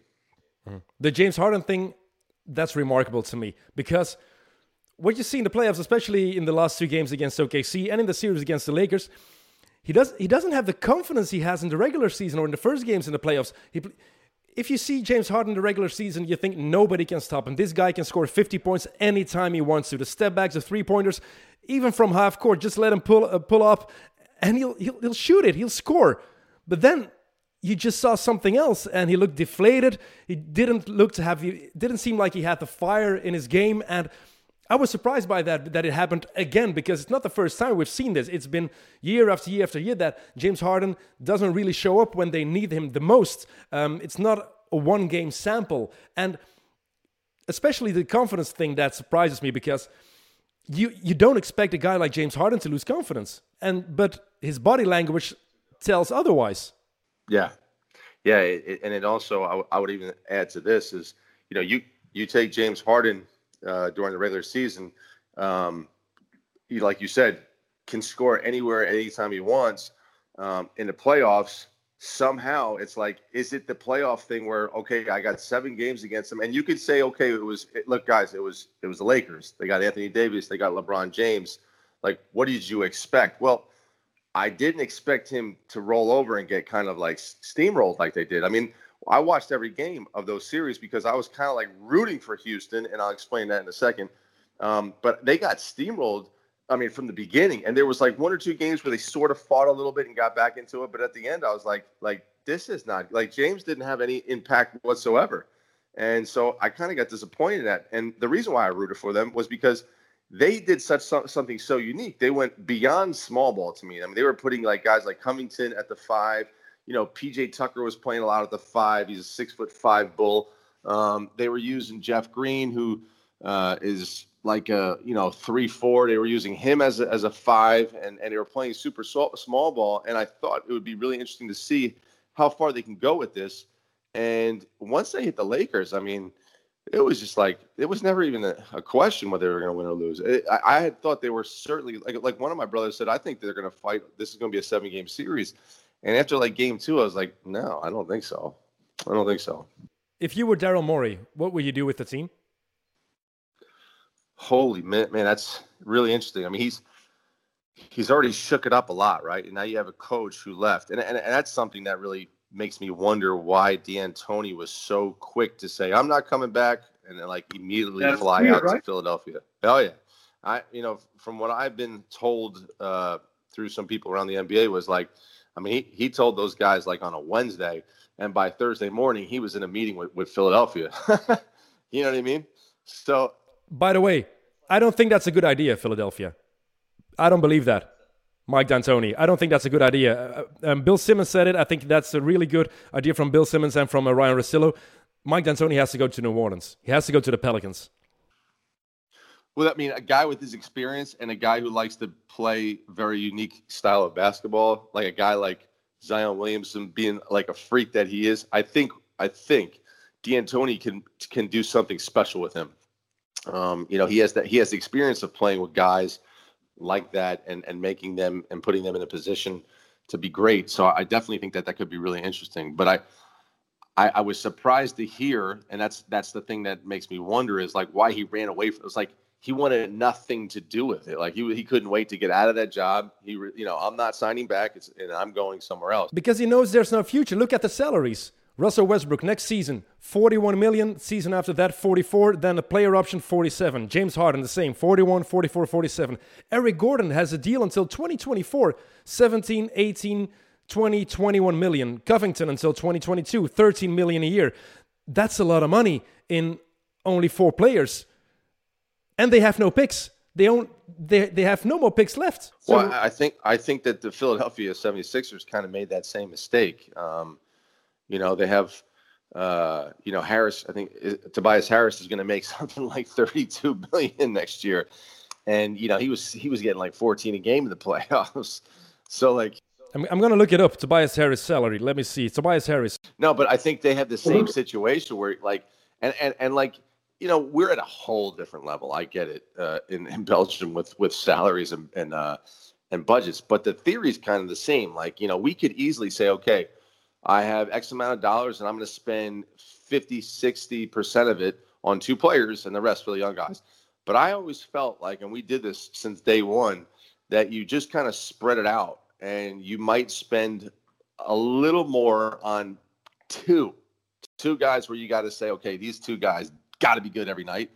Mm-hmm. The James Harden thing, that's remarkable to me because what you see in the playoffs, especially in the last two games against OKC and in the series against the Lakers, he does he doesn't have the confidence he has in the regular season or in the first games in the playoffs. He if you see James Harden in the regular season, you think nobody can stop him. This guy can score 50 points anytime he wants to. The step backs, the three pointers, even from half court, just let him pull uh, pull up, and he'll, he'll he'll shoot it. He'll score. But then you just saw something else, and he looked deflated. He didn't look to have he Didn't seem like he had the fire in his game, and. I was surprised by that that it happened again because it's not the first time we've seen this. It's been year after year after year that James Harden doesn't really show up when they need him the most. Um, it's not a one game sample, and especially the confidence thing that surprises me because you you don't expect a guy like James Harden to lose confidence, and but his body language tells otherwise. Yeah, yeah, it, and it also I, I would even add to this is you know you you take James Harden uh, during the regular season, um, he, like you said, can score anywhere, anytime he wants. Um, in the playoffs, somehow it's like, is it the playoff thing where okay, I got seven games against them, and you could say, okay, it was it, look, guys, it was it was the Lakers. They got Anthony Davis, they got LeBron James. Like, what did you expect? Well, I didn't expect him to roll over and get kind of like steamrolled like they did. I mean, I watched every game of those series because I was kind of like rooting for Houston, and I'll explain that in a second. Um, but they got steamrolled. I mean, from the beginning, and there was like one or two games where they sort of fought a little bit and got back into it. But at the end, I was like, like this is not like James didn't have any impact whatsoever, and so I kind of got disappointed at. And the reason why I rooted for them was because they did such something so unique. They went beyond small ball to me. I mean, they were putting like guys like Covington at the five you know, PJ Tucker was playing a lot at the five. He's a six foot five bull. Um, they were using Jeff Green, who uh, is like a you know three four. They were using him as a, as a five, and and they were playing super small ball. And I thought it would be really interesting to see how far they can go with this. And once they hit the Lakers, I mean, it was just like it was never even a, a question whether they were going to win or lose. It, I, I, had thought they were certainly like like one of my brothers said. I think they're going to fight. This is going to be a seven game series. And after like game two, I was like, no, I don't think so. I don't think so. If you were Daryl Morey, what would you do with the team? Holy man, man, that's really interesting. I mean, he's he's already shook it up a lot, right? And now you have a coach who left, and and, and that's something that really makes me wonder why D'Antoni was so quick to say, "I'm not coming back," and then like immediately that's fly weird, out right? to Philadelphia. Oh yeah, I you know from what I've been told uh, through some people around the NBA was like I mean, he, he told those guys like on a Wednesday, and by Thursday morning, he was in a meeting with, with Philadelphia. you know what I mean? So, by the way, I don't think that's a good idea, Philadelphia. I don't believe that. Mike D'Antoni. I don't think that's a good idea. Um, Bill Simmons said it. I think that's a really good idea from Bill Simmons and from uh, Ryen Russillo. Mike D'Antoni has to go to New Orleans. He has to go to the Pelicans. Well, I mean, a guy with his experience and a guy who likes to play very unique style of basketball, like a guy like Zion Williamson being like a freak that he is, I think I think D'Antoni can can do something special with him. Um, you know, he has that he has the experience of playing with guys like that and and making them and putting them in a position to be great. So I definitely think that that could be really interesting. But I I, I was surprised to hear, and that's that's the thing that makes me wonder is like why he ran away from. It was like he wanted nothing to do with it. Like he he couldn't wait to get out of that job. He you know I'm not signing back, and I'm going somewhere else because he knows there's no future. Look at the salaries. Russell Westbrook next season 41 million, season after that 44, then a player option 47. James Harden the same 41, 44, 47. Eric Gordon has a deal until 2024 17, 18, 20, 21 million. Covington until 2022 13 million a year. That's a lot of money in only four players and they have no picks. They don't. They they have no more picks left. So, well, I think I think that the Philadelphia 76ers kind of made that same mistake. Um, you know, they have uh, you know Harris. I think uh, Tobias Harris is going to make something like 32 billion next year, and you know he was he was getting like 14 a game in the playoffs. So like I'm, I'm going to look it up. Tobias Harris salary. Let me see. Tobias Harris. No, but I think they have the same situation where like and and and like you know, we're at a whole different level. I get it uh, in in Belgium with with salaries and and uh, and budgets, but the theory is kind of the same. Like you know, we could easily say, okay, I have X amount of dollars, and I'm going to spend 50, 60 percent of it on two players, and the rest for the young guys. But I always felt like, and we did this since day one, that you just kind of spread it out, and you might spend a little more on two two guys where you got to say, okay, these two guys got to be good every night.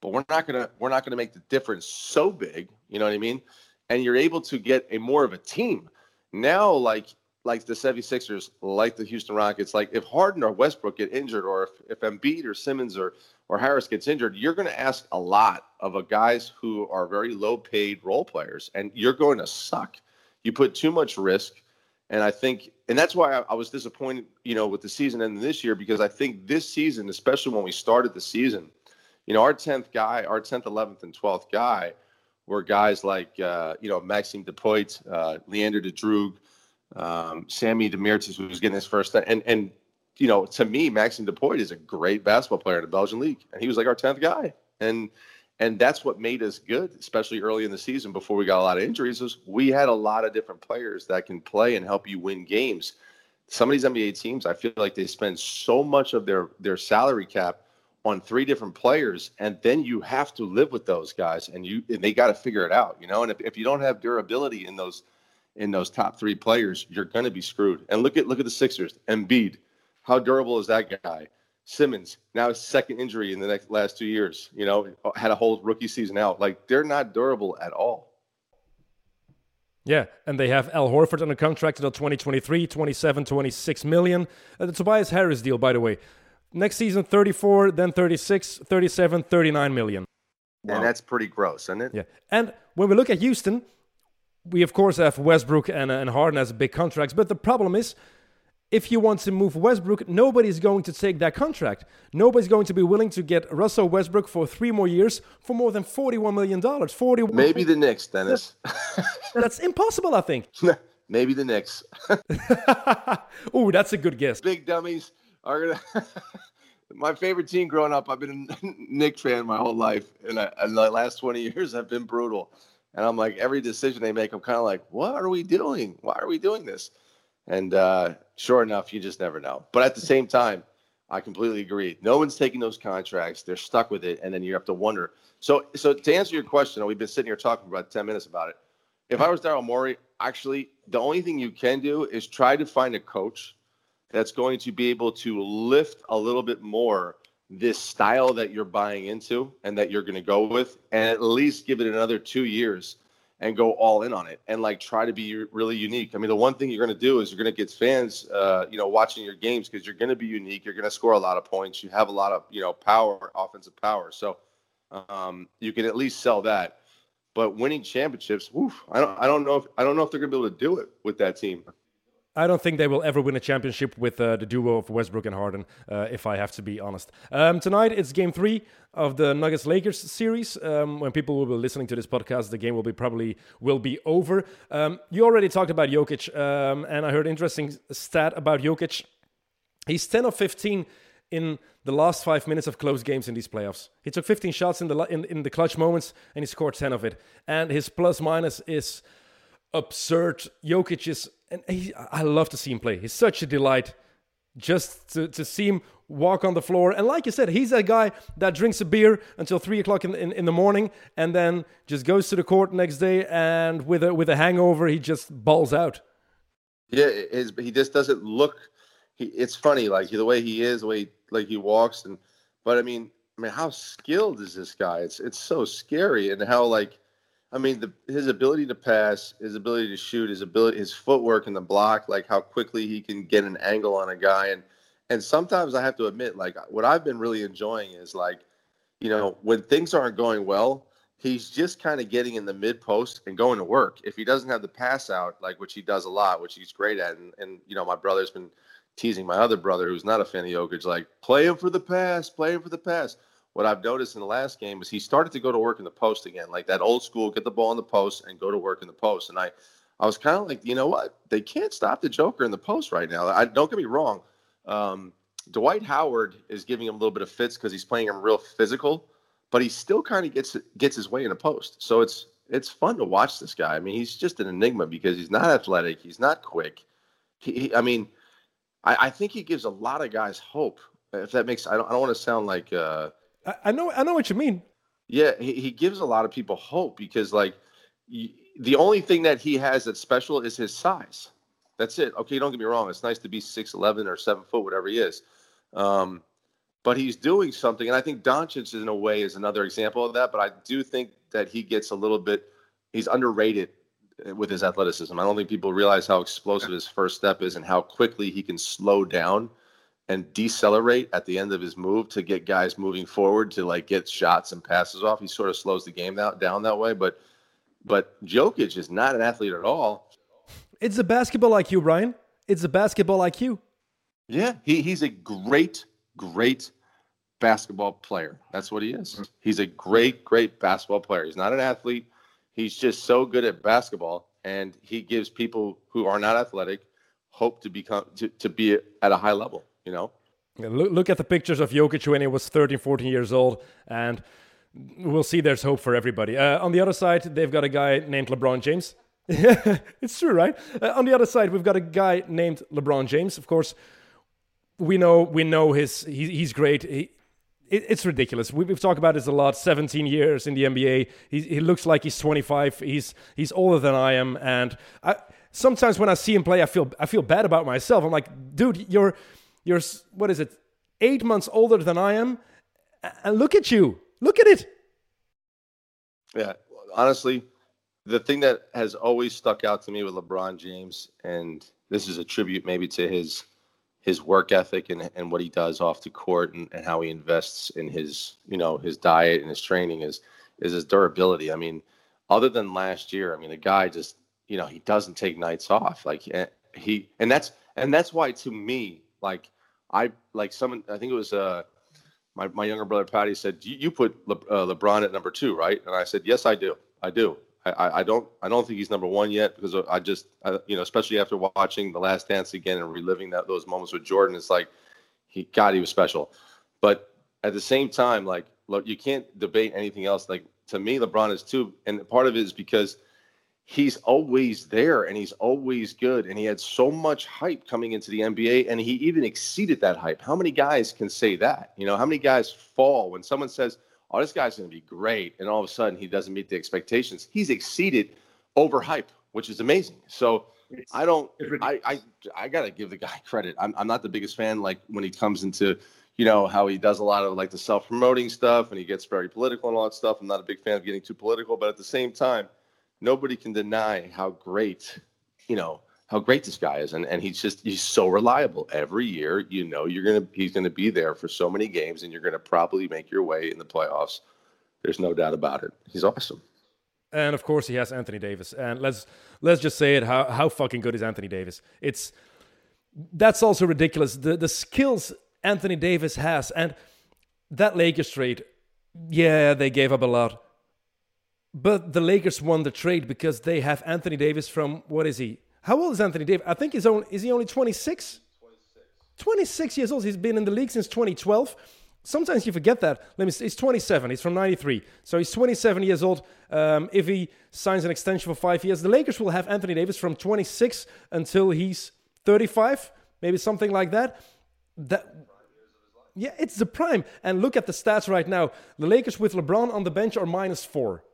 But we're not gonna we're not gonna make the difference so big. You know what I mean? And you're able to get a more of a team now. Like like the 76ers, like the Houston Rockets, like if Harden or Westbrook get injured, or if, if Embiid or Simmons or or Harris gets injured, you're going to ask a lot of a guys who are very low paid role players, and you're going to suck. You put too much risk, and I think, and that's why I, I was disappointed, you know, with the season ending this year because I think this season, especially when we started the season, you know, our tenth guy, our tenth, eleventh, and twelfth guy were guys like, uh, you know, Maxime Depoit, uh, Leander de Droog, um, Sammy Demirtas, who was getting his first, and and you know, to me, Maxime Depoit is a great basketball player in the Belgian league, and he was like our tenth guy, and and that's what made us good, especially early in the season before we got a lot of injuries. Was we had a lot of different players that can play and help you win games. Some of these NBA teams, I feel like they spend so much of their their salary cap on three different players, and then you have to live with those guys, and you and they got to figure it out, you know. And if, if you don't have durability in those in those top three players, you're going to be screwed. And look at look at the Sixers, Embiid. How durable is that guy? Simmons, now his second injury in the next last two years, you know, had a whole rookie season out. Like they're not durable at all. Yeah, and they have Al Horford under contract until 2023, 27, 26 million. Uh, the Tobias Harris deal, by the way. Next season, 34, then 36, 37, 39 million. Wow. And that's pretty gross, isn't it? Yeah. And when we look at Houston, we of course have Westbrook and, and Harden as big contracts, but the problem is if you want to move Westbrook, nobody's going to take that contract. Nobody's going to be willing to get Russell Westbrook for three more years for more than $41 million. 40 Maybe the Knicks, Dennis. That's impossible, I think. Maybe the Knicks. oh, that's a good guess. Big dummies are going to. my favorite team growing up, I've been a Knicks fan my whole life. And, I, and the last 20 years have been brutal. And I'm like, every decision they make, I'm kind of like, what are we doing? Why are we doing this? And uh, sure enough, you just never know. But at the same time, I completely agree. No one's taking those contracts; they're stuck with it, and then you have to wonder. So, so to answer your question, we've been sitting here talking for about ten minutes about it. If I was Daryl Morey, actually, the only thing you can do is try to find a coach that's going to be able to lift a little bit more this style that you're buying into and that you're going to go with, and at least give it another two years and go all in on it and like try to be really unique. I mean, the one thing you're going to do is you're going to get fans, uh, you know, watching your games because you're going to be unique. You're going to score a lot of points. You have a lot of, you know, power, offensive power. So um, you can at least sell that. But winning championships, woof, I don't, I don't know if I don't know if they're going to be able to do it with that team. I don't think they will ever win a championship with uh, the duo of Westbrook and Harden, uh, if I have to be honest. Um, tonight it's game three of the Nuggets Lakers series. Um, when people will be listening to this podcast, the game will be probably will be over. Um, you already talked about Jokic, um, and I heard an interesting stat about Jokic. He's 10 of 15 in the last five minutes of close games in these playoffs. He took 15 shots in the in, in the clutch moments, and he scored 10 of it. And his plus minus is absurd. Jokic is and he, I love to see him play. He's such a delight just to, to see him walk on the floor. And like you said, he's that guy that drinks a beer until three o'clock in, in, in, the morning and then just goes to the court next day and with a with a hangover, he just balls out. Yeah, he just doesn't look. He, it's funny, like the way he is, the way he, like he walks, and but I mean, I mean, how skilled is this guy? It's it's so scary, and how like I mean, the, his ability to pass, his ability to shoot, his ability, his footwork in the block, like how quickly he can get an angle on a guy, and and sometimes I have to admit, like what I've been really enjoying is like, you know, when things aren't going well, he's just kind of getting in the mid post and going to work. If he doesn't have the pass out, like which he does a lot, which he's great at, and and you know, my brother's been teasing my other brother who's not a fan of Jokic, like play him for the pass, play him for the pass what I've noticed in the last game is he started to go to work in the post again, like that old school, get the ball in the post and go to work in the post. And I, I was kind of like, you know what? They can't stop the Joker in the post right now. I don't get me wrong. Um, Dwight Howard is giving him a little bit of fits because he's playing him real physical, but he still kind of gets gets his way in the post. So it's it's fun to watch this guy. I mean, he's just an enigma because he's not athletic, he's not quick. He, he I mean, I, I, think he gives a lot of guys hope. If that makes, I don't, I don't want to sound like. Uh, I, I know, I know what you mean. Yeah, he, he gives a lot of people hope because, like, the only thing that he has that's special is his size. That's it. Okay, don't get me wrong. It's nice to be six eleven or seven foot, whatever he is. Um, but he's doing something, and I think Doncic, in a way, is another example of that. But I do think that he gets a little bit. He's underrated with his athleticism. I don't think people realize how explosive his first step is and how quickly he can slow down and decelerate at the end of his move to get guys moving forward to like get shots and passes off. He sort of slows the game down, down that way. But but Jokic is not an athlete at all. It's a basketball IQ, Ryan. It's a basketball IQ. Yeah, he, he's a great, great basketball player. That's what he is. He's a great, great basketball player. He's not an athlete. He's just so good at basketball, and he gives people who are not athletic hope to become to, to be at a high level. You know. Look, look at the pictures of Jokic when he was 13, 14 years old, and we'll see there's hope for everybody. Uh, on the other side, they've got a guy named LeBron James. it's true, right? Uh, on the other side, we've got a guy named LeBron James. Of course, we know we know his he, he's great. He, it, it's ridiculous. We, have talked about this a lot. 17 years in the NBA. He, he looks like he's 25. He's he's older than I am, and I, sometimes when I see him play, I feel I feel bad about myself. I'm like, dude, you're you're what is it? Eight months older than I am, and look at you. Look at it. Yeah, honestly, the thing that has always stuck out to me with LeBron James, and this is a tribute maybe to his his work ethic and, and what he does off the court and, and how he invests in his you know his diet and his training is is his durability. I mean, other than last year, I mean, the guy just you know he doesn't take nights off. Like eh, he and that's and that's why to me like I like someone I think it was uh my, my younger brother Patty said you, put Le, uh, LeBron at number two right? And I said yes I do. I do. I, I don't I don't think he's number one yet because I just I, you know especially after watching The Last Dance again and reliving that those moments with Jordan it's like he God he was special, but at the same time like look you can't debate anything else. Like to me LeBron is too and part of it is because he's always there and he's always good and he had so much hype coming into the NBA and he even exceeded that hype. How many guys can say that? You know how many guys fall when someone says oh, this guy's going to be great. And all of a sudden, he doesn't meet the expectations. He's exceeded overhype, which is amazing. So I don't, I, I, I got to give the guy credit. I'm, I'm not the biggest fan, like when he comes into, you know, how he does a lot of like the self promoting stuff and he gets very political and all that stuff. I'm not a big fan of getting too political, but at the same time, nobody can deny how great, you know, how great this guy is. And, and he's just he's so reliable. Every year you know you're gonna he's gonna be there for so many games and you're gonna probably make your way in the playoffs. There's no doubt about it. He's awesome. And of course he has anthony davis. And let's let's just say it how, how fucking good is anthony davis? It's that's also ridiculous. The the skills anthony davis has and that lakers trade yeah they gave up a lot but the lakers won the trade because they have anthony davis from what is he how old is Anthony Davis? I think he's only is he only 26? 26. 26 years old. He's been in the league since 2012. Sometimes you forget that. Let me. See, he's 27. He's from 93, so he's 27 years old. Um, if he signs an extension for five years, the Lakers will have Anthony Davis from 26 until he's 35, maybe something like that. That yeah, it's the prime. And look at the stats right now. The Lakers with LeBron on the bench are minus four.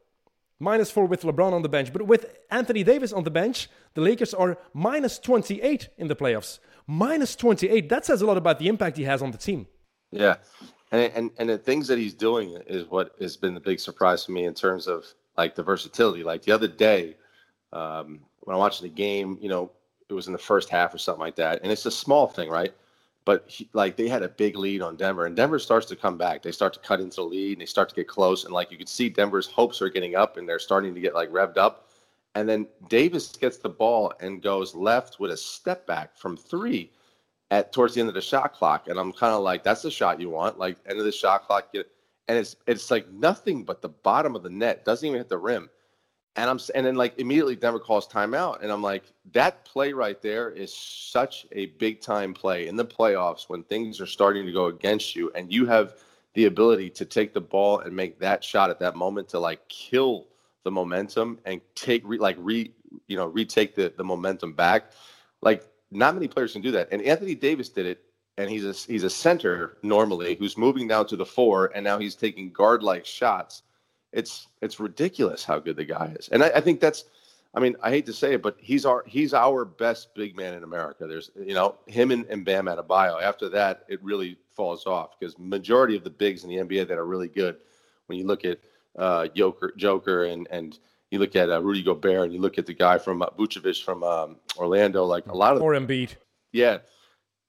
Minus four with LeBron on the bench. But with Anthony Davis on the bench, the Lakers are minus 28 in the playoffs. Minus 28. That says a lot about the impact he has on the team. Yeah. And, and, and the things that he's doing is what has been the big surprise for me in terms of like the versatility. Like the other day, um, when I watched the game, you know, it was in the first half or something like that. And it's a small thing, right? But he, like they had a big lead on Denver, and Denver starts to come back. They start to cut into the lead, and they start to get close, and like you could see, Denver's hopes are getting up, and they're starting to get like revved up. And then Davis gets the ball and goes left with a step back from three at towards the end of the shot clock, and I'm kind of like, that's the shot you want, like end of the shot clock, get, and it's it's like nothing but the bottom of the net, doesn't even hit the rim, and I'm and then like immediately Denver calls timeout, and I'm like, that play right there is such a big time play in the playoffs when things are starting to go against you, and you have the ability to take the ball and make that shot at that moment to like kill the momentum and take re, like re you know retake the the momentum back. Like not many players can do that, and Anthony Davis did it. And he's a he's a center normally who's moving down to the four, and now he's taking guard like shots it's it's ridiculous how good the guy is, and I, I, think that's. I mean, I hate to say it, but he's our he's our best big man in America. There's you know him and, and Bam Adebayo. After that, it really falls off because majority of the bigs in the NBA that are really good, when you look at uh, Joker, Joker, and and you look at uh, Rudy Gobert, and you look at the guy from uh, Vucevic from um, Orlando, like a lot of or Embiid. Yeah,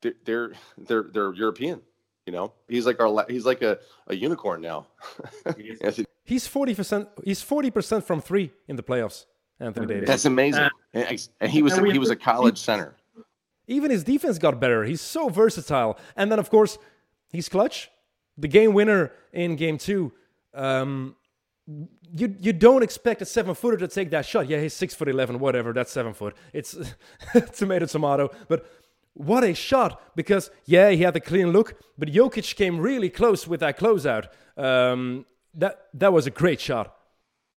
they're they're they're, they're European. You know, he's like our he's like a, a unicorn now. he's forty percent. He's forty percent from three in the playoffs. Anthony Davis. That's amazing. Uh, and he was he was a college center. Even his defense got better. He's so versatile. And then of course he's clutch. The game winner in game two. Um, you you don't expect a seven footer to take that shot. Yeah, he's six foot eleven, whatever. That's seven foot. It's tomato tomato. But what a shot! Because yeah, he had a clean look, but Jokic came really close with that closeout. Um, that that was a great shot.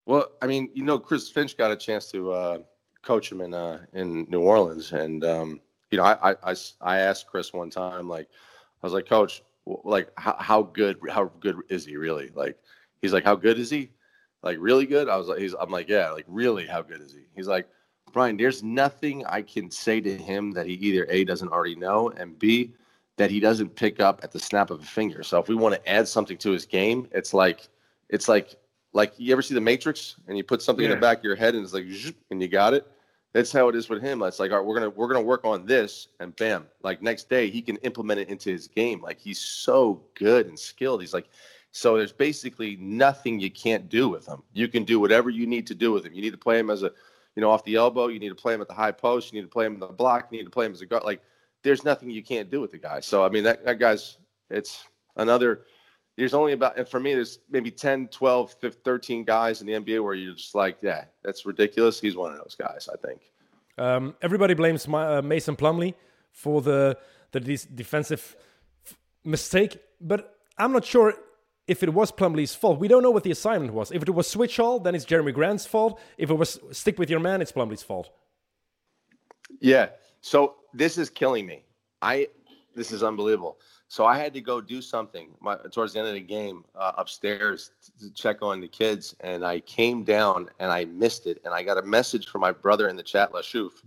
Well, I mean, you know, Chris Finch got a chance to uh, coach him in uh, in New Orleans, and um, you know, I, I I asked Chris one time, like, I was like, Coach, like, how, how good how good is he really? Like, he's like, how good is he? Like, really good? I was like, he's I'm like, yeah, like, really, how good is he? He's like Brian, there's nothing I can say to him that he either A doesn't already know and B that he doesn't pick up at the snap of a finger. So if we want to add something to his game, it's like it's like like you ever see the Matrix and you put something yeah. in the back of your head and it's like and you got it. That's how it is with him. It's like, all right, we're gonna we're gonna work on this, and bam, like next day he can implement it into his game. Like he's so good and skilled. He's like, so there's basically nothing you can't do with him. You can do whatever you need to do with him. You need to play him as a you know, off the elbow. You need to play him at the high post. You need to play him in the block. You need to play him as a guard. Like, there's nothing you can't do with the guy. So, I mean, that, that guy's, it's another, there's only about, and for me, there's maybe 10, 12, 15, 13 guys in the NBA where you're just like, yeah, that's ridiculous. He's one of those guys, I think. Um, everybody blames my, uh, Mason Plumlee for the, the de- defensive mistake, but I'm not sure if it was Plumlee's fault. We don't know what the assignment was. If it was switch all, then it's Jerami Grant's fault. If it was stick with your man, it's Plumlee's fault. Yeah. So this is killing me. I this is unbelievable. So I had to go do something my, towards the end of the game uh, upstairs to check on the kids, and I came down and I missed it, and I got a message from my brother in the chat, La Chouffe,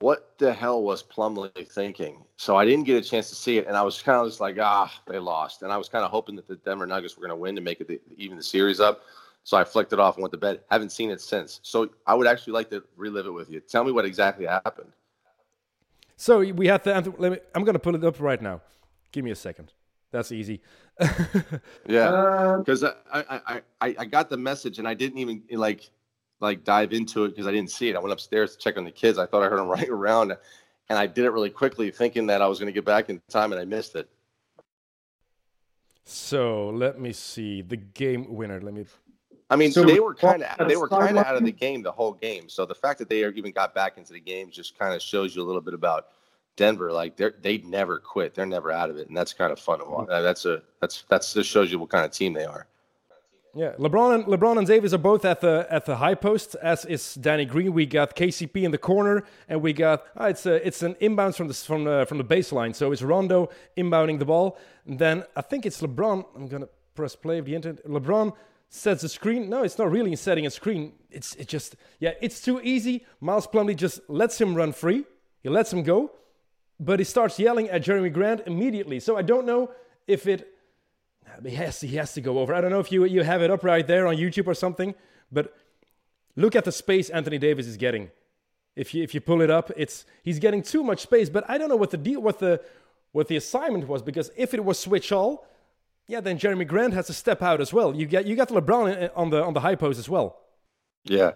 what the hell was Plumlee thinking? So I didn't get a chance to see it, and I was kind of just like, ah, they lost, and I was kind of hoping that the Denver Nuggets were going to win to make it the, even the series up. So I flicked it off and went to bed. Haven't seen it since. So I would actually like to relive it with you. Tell me what exactly happened. So we have to. Let me, I'm going to pull it up right now. Give me a second. That's easy. yeah, because uh, I, I I I got the message and I didn't even like like dive into it because I didn't see it. I went upstairs to check on the kids. I thought I heard them running around, and I did it really quickly, thinking that I was going to get back in time, and I missed it. So let me see the game winner. Let me. I mean, so they were uh, kind of they were kind of out of the game the whole game. So the fact that they even got back into the game just kind of shows you a little bit about Denver. Like they they never quit. They're never out of it, and that's kind of fun to watch. Mm. Uh, that's a that's that's just shows you what kind of team they are. Yeah, LeBron and LeBron and Davis are both at the at the high post, as is Danny Green. We got KCP in the corner, and we got oh, it's a, it's an inbounds from the from the from the baseline. So it's Rondo inbounding the ball. And then I think it's LeBron. I'm gonna press play of the internet. LeBron sets a screen. No, it's not really setting a screen. It's it just yeah, it's too easy. Miles Plumlee just lets him run free. He lets him go, but he starts yelling at Jerami Grant immediately. So I don't know if it he has to, he has to go over. I don't know if you you have it up right there on YouTube or something, but look at the space Anthony Davis is getting. If you if you pull it up, it's he's getting too much space. But I don't know what the deal what the what the assignment was because if it was switch all, yeah, then Jerami Grant has to step out as well. You get you got LeBron on the on the high post as well. Yeah,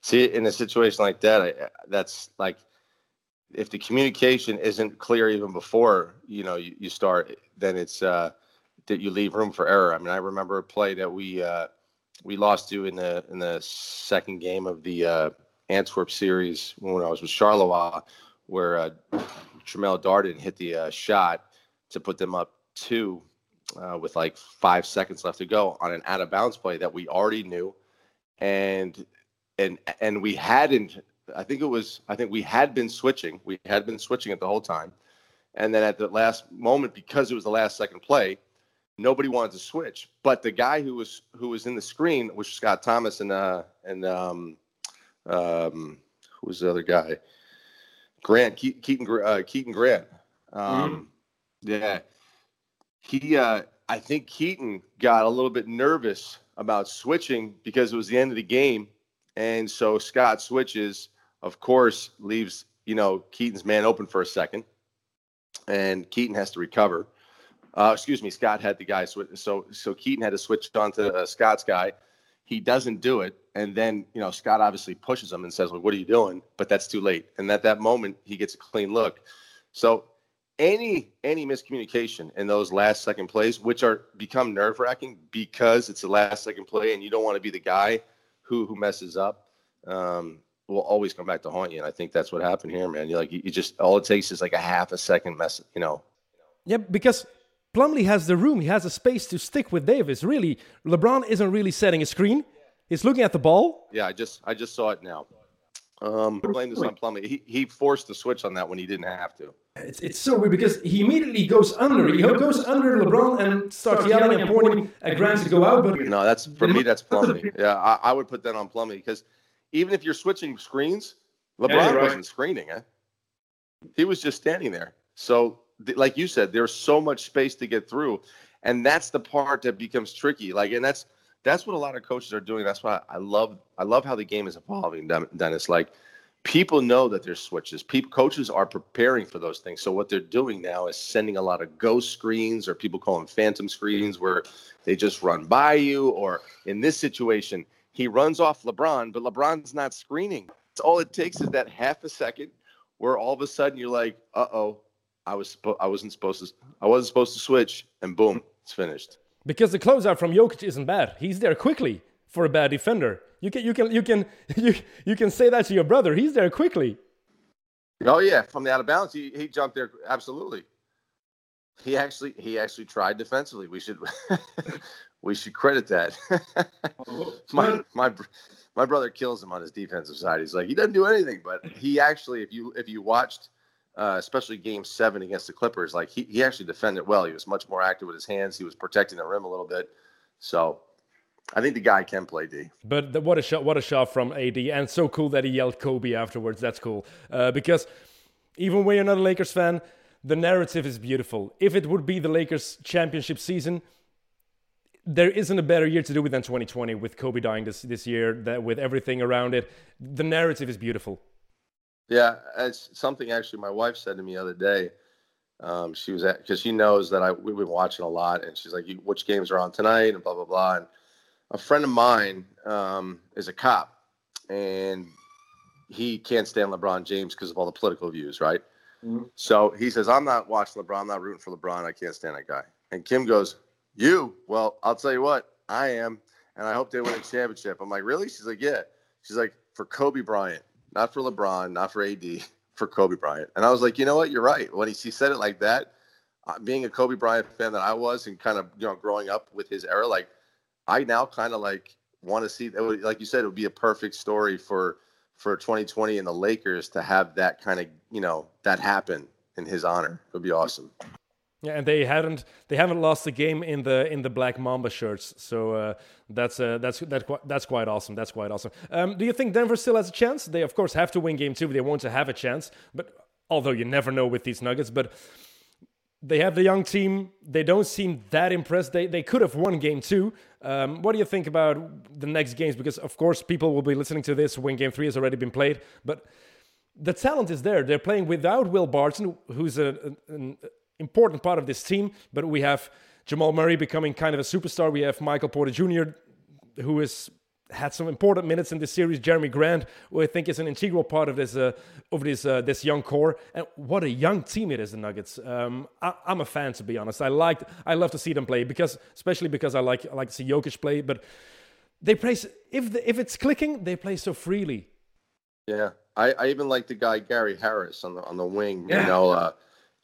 see, in a situation like that, I, that's like if the communication isn't clear even before you know you, you start, then it's uh, that you leave room for error. I mean, I remember a play that we uh, we lost to in the in the second game of the uh, Antwerp series when I was with Charleroi, where uh, Tremmell Darden hit the uh, shot to put them up two uh, with like five seconds left to go on an out of bounds play that we already knew, and and and we hadn't. I think it was. I think we had been switching. We had been switching it the whole time, and then at the last moment, because it was the last second play, nobody wanted to switch. But the guy who was who was in the screen was Scott Thomas and uh and um um who was the other guy? Grant Keaton uh, Keaton Grant. Um, mm-hmm. Yeah, he. Uh, I think Keaton got a little bit nervous about switching because it was the end of the game, and so Scott switches. Of course, leaves you know Keaton's man open for a second, and Keaton has to recover. Uh, excuse me, Scott had the guy. So so Keaton had to switch on to uh, Scott's guy. He doesn't do it, and then you know Scott obviously pushes him and says, "Well, what are you doing?" But that's too late. And at that moment, he gets a clean look. So any any miscommunication in those last second plays, which are become nerve wracking because it's the last second play, and you don't want to be the guy who who messes up. Um, will always come back to haunt you, and I think that's what happened here, man. You like you just all it takes is like a half a second mess, you know. Yeah, because Plumlee has the room, he has a space to stick with Davis. Really, LeBron isn't really setting a screen. He's looking at the ball. Yeah, I just I just saw it now. Um, blame this on Plumlee. He, he forced the switch on that when he didn't have to. It's, it's so weird because he immediately goes under. He goes under LeBron and starts yelling and pointing at Grant to go out. But no, that's for me. That's Plumlee. Yeah, I, I would put that on Plumlee because even if you're switching screens, LeBron yeah, right. wasn't screening. Eh? He was just standing there. So like you said, there's so much space to get through, and that's the part that becomes tricky. Like, and that's that's what a lot of coaches are doing. That's why I love I love how the game is evolving, Dennis. Like, people know that there's switches. People coaches are preparing for those things. So what they're doing now is sending a lot of ghost screens, or people call them phantom screens, where they just run by you. Or in this situation, he runs off LeBron, but LeBron's not screening. All it takes is that half a second where all of a sudden you're like, uh oh, I was I wasn't supposed to I wasn't supposed to switch, and boom, it's finished. Because the closeout from Jokic isn't bad. He's there quickly for a bad defender. You can you can you can you you can say that to your brother. He's there quickly. Oh yeah, from the out of bounds, he he jumped there absolutely. He actually he actually tried defensively. We should we should credit that. my my my brother kills him on his defensive side. He's like he doesn't do anything, but he actually if you if you watched uh, especially game seven against the Clippers, like he, he actually defended well. He was much more active with his hands. He was protecting the rim a little bit. So I think the guy can play D. But the, what a shot! What a shot from AD, and so cool that he yelled Kobe afterwards. That's cool uh, because even when you're not a Lakers fan, the narrative is beautiful. If it would be the Lakers championship season, there isn't a better year to do it than 2020 with Kobe dying this this year. That with everything around it, the narrative is beautiful. Yeah, it's something actually my wife said to me the other day. Um, she was at because she knows that I we've been watching a lot, and she's like, "Which games are on tonight?" and blah blah blah. And a friend of mine um, is a cop, and he can't stand LeBron James because of all the political views, right? Mm-hmm. So he says, "I'm not watching LeBron. I'm not rooting for LeBron. I can't stand that guy." And Kim goes, "You? Well, I'll tell you what, I am, and I hope they win a championship." I'm like, "Really?" She's like, "Yeah." She's like, "For Kobe Bryant." Not for LeBron, not for AD, for Kobe Bryant. And I was like, you know what? You're right. When he, he said it like that, uh, being a Kobe Bryant fan that I was and kind of, you know, growing up with his era, like I now kind of like want to see that. Like you said, it would be a perfect story for, for 2020 and the Lakers to have that kind of, you know, that happen in his honor. It would be awesome. Yeah, and they haven't they haven't lost a game in the in the Black Mamba shirts, so uh, that's uh, that's that, that's quite awesome. That's quite awesome. Um, do you think Denver still has a chance? They of course have to win Game Two. They want to have a chance, but although you never know with these Nuggets, but they have the young team. They don't seem that impressed. They they could have won Game Two. Um, what do you think about the next games? Because of course people will be listening to this when Game Three has already been played, but the talent is there. They're playing without Will Barton, who's a, important part of this team. But we have Jamal Murray becoming kind of a superstar. We have Michael Porter Jr., who has had some important minutes in this series. Jerami Grant, who I think is an integral part of this uh, of this uh, this young core. And what a young team it is, the Nuggets. Um, I, am a fan, to be honest. I like I love to see them play because, especially because I like I like to see Jokic play, but. they play if the, if it's clicking, they play so freely. Yeah, I, I even like the guy Gary Harris on the on the wing. Yeah. You know, uh,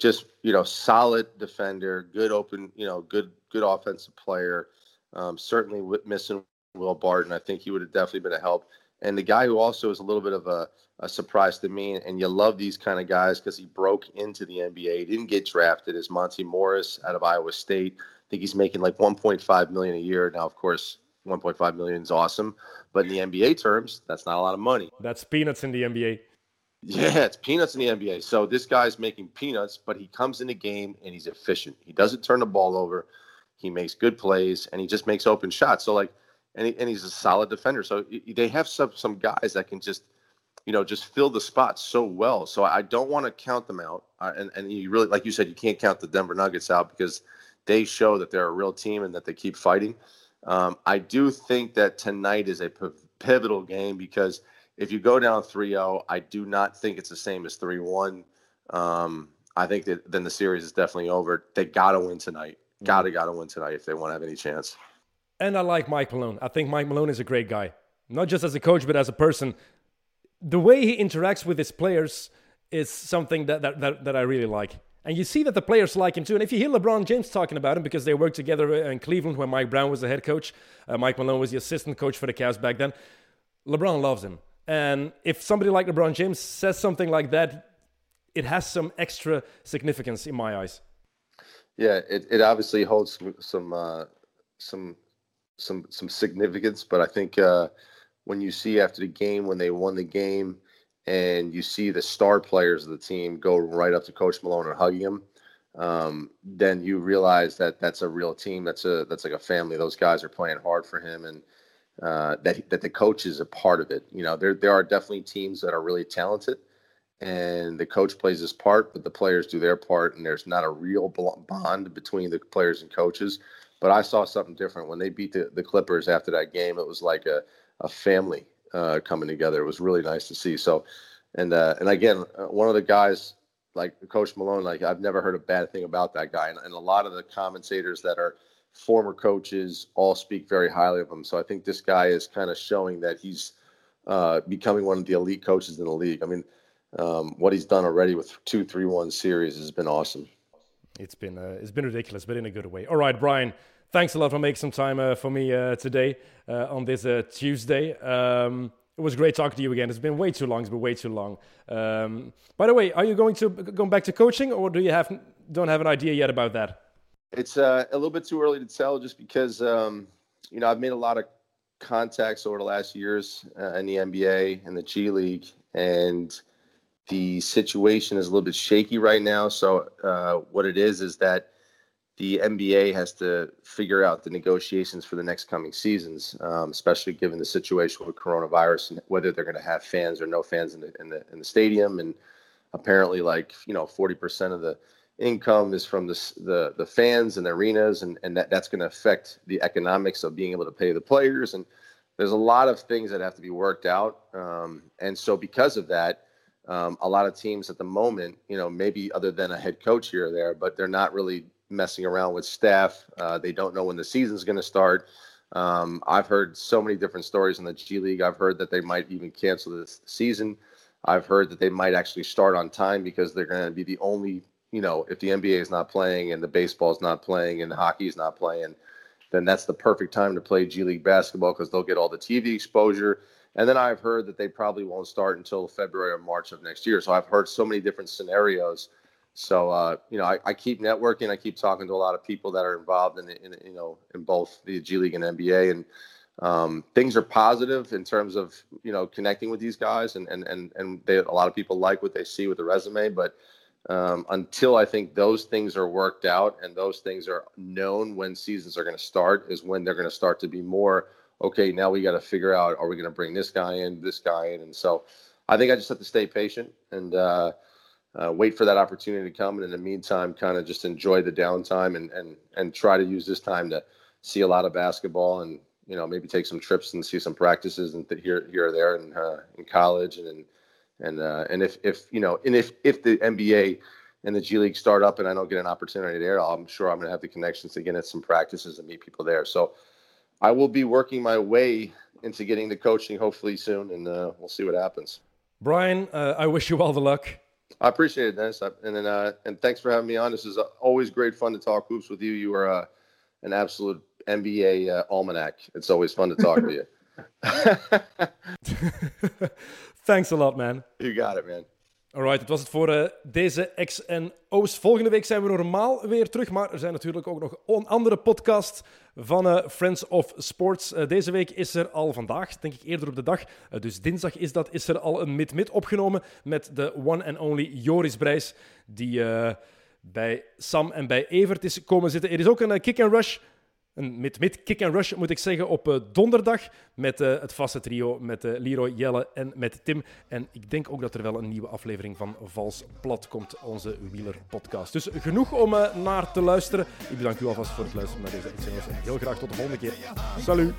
just you know, solid defender, good open, you know, good good offensive player. Um, certainly with missing Will Barton, I think he would have definitely been a help. And the guy who also is a little bit of a, a surprise to me, and you love these kind of guys because he broke into the NBA. He didn't get drafted. Is Monte Morris out of Iowa State? I think he's making like 1.5 million a year now. Of course, 1.5 million is awesome, but in the NBA terms, that's not a lot of money. That's peanuts in the NBA. Yeah, it's peanuts in the NBA. So this guy's making peanuts, but he comes in the game and he's efficient. He doesn't turn the ball over. He makes good plays and he just makes open shots. So like, and, he, and he's a solid defender. So they have some some guys that can just, you know, just fill the spots so well. So I don't want to count them out. And and you really, like you said, you can't count the Denver Nuggets out because they show that they're a real team and that they keep fighting. Um, I do think that tonight is a pivotal game because if you go down 3-0, I do not think it's the same as 3-1. Um, I think that then the series is definitely over. They got to win tonight. Got to got to win tonight if they want to have any chance. And I like Mike Malone. I think Mike Malone is a great guy, not just as a coach but as a person. The way he interacts with his players is something that that, that, that I really like. And you see that the players like him too. And if you hear LeBron James talking about him, because they worked together in Cleveland when Mike Brown was the head coach, uh, Mike Malone was the assistant coach for the Cavs back then. LeBron loves him. And if somebody like LeBron James says something like that, it has some extra significance in my eyes. Yeah, it, it obviously holds some some uh, some some some significance, but I think uh, when you see after the game when they won the game and you see the star players of the team go right up to Coach Malone and hugging him, um, then you realize that that's a real team. That's a that's like a family. Those guys are playing hard for him, and uh, that that the coach is a part of it. You know, there there are definitely teams that are really talented, and the coach plays his part, but the players do their part, and there's not a real bond between the players and coaches. But I saw something different when they beat the, the Clippers after that game. It was like a, a family uh, coming together. It was really nice to see. So, and uh, and again, uh, one of the guys like Coach Malone, like I've never heard a bad thing about that guy, and, and a lot of the commentators that are former coaches all speak very highly of him. So I think this guy is kind of showing that he's uh, becoming one of the elite coaches in the league. I mean, um, what he's done already with two three one series has been awesome. It's been uh, it's been ridiculous, but in a good way. All right, Brian. Thanks a lot for making some time uh, for me uh, today uh, on this uh, Tuesday. Um, it was great talking to you again. It's been way too long. It's been way too long. Um, by the way, are you going to going back to coaching, or do you have don't have an idea yet about that? It's uh, a little bit too early to tell, just because um, you know I've made a lot of contacts over the last years uh, in the NBA and the G League, and the situation is a little bit shaky right now. So uh, what it is is that the NBA has to figure out the negotiations for the next coming seasons, um, especially given the situation with coronavirus and whether they're going to have fans or no fans in the, in the in the stadium. And apparently, like you know, forty percent of the income is from the the, the fans and the arenas, and and that, that's going to affect the economics of being able to pay the players. And there's a lot of things that have to be worked out. Um, and so because of that. Um, a lot of teams at the moment, you know, maybe other than a head coach here or there, but they're not really messing around with staff. Uh, they don't know when the season's going to start. Um, I've heard so many different stories in the G League. I've heard that they might even cancel this season. I've heard that they might actually start on time because they're going to be the only, you know, if the NBA is not playing and the baseball is not playing and hockey is not playing, then that's the perfect time to play G League basketball because they'll get all the TV exposure. And then I've heard that they probably won't start until February or March of next year. So I've heard so many different scenarios so uh, you know, I, I, keep networking. I keep talking to a lot of people that are involved in, in you know in both the G League and NBA, and um, things are positive in terms of you know connecting with these guys, and and and and they, a lot of people like what they see with the resume, but. Um, until I think those things are worked out and those things are known when seasons are going to start, is when they're going to start to be more okay. Now we got to figure out: are we going to bring this guy in, this guy in? And so, I think I just have to stay patient and uh, uh, wait for that opportunity to come, and in the meantime, kind of just enjoy the downtime and and and try to use this time to see a lot of basketball and you know maybe take some trips and see some practices and th- here here or there in uh, in college and and and, uh, and if if you know and if if the NBA and the G League start up and I don't get an opportunity there, I'm sure I'm going to have the connections to get at some practices and meet people there. So I will be working my way into getting the coaching hopefully soon, and uh, we'll see what happens. Brian, uh, I wish you all the luck. I appreciate it, Dennis, and then uh, and thanks for having me on. This is always great fun to talk hoops with you. You are uh, an absolute NBA uh, almanac. It's always fun to talk to you. Thanks a lot, man. You got it, man. Alright, het was het voor uh, deze X en O's. Volgende week zijn we normaal weer terug, maar er zijn natuurlijk ook nog een andere podcast van uh, Friends of Sports. Uh, deze week is er al vandaag, denk ik eerder op de dag, dus dinsdag is dat, is er al een mid-mid opgenomen met de one and only Joris Brijs, die bij Sam en bij Evert is komen zitten. Er is ook een kick and rush een mid-mid kick and rush, moet ik zeggen, op uh, donderdag. Met uh, het vaste trio, met uh, Leroy, Jelle en met Tim. En ik denk ook dat er wel een nieuwe aflevering van Vals Plat komt, onze Wheeler podcast. Dus genoeg om naar te luisteren. Ik bedank u alvast voor het luisteren naar deze uitzending. En heel graag tot de volgende keer. Salut!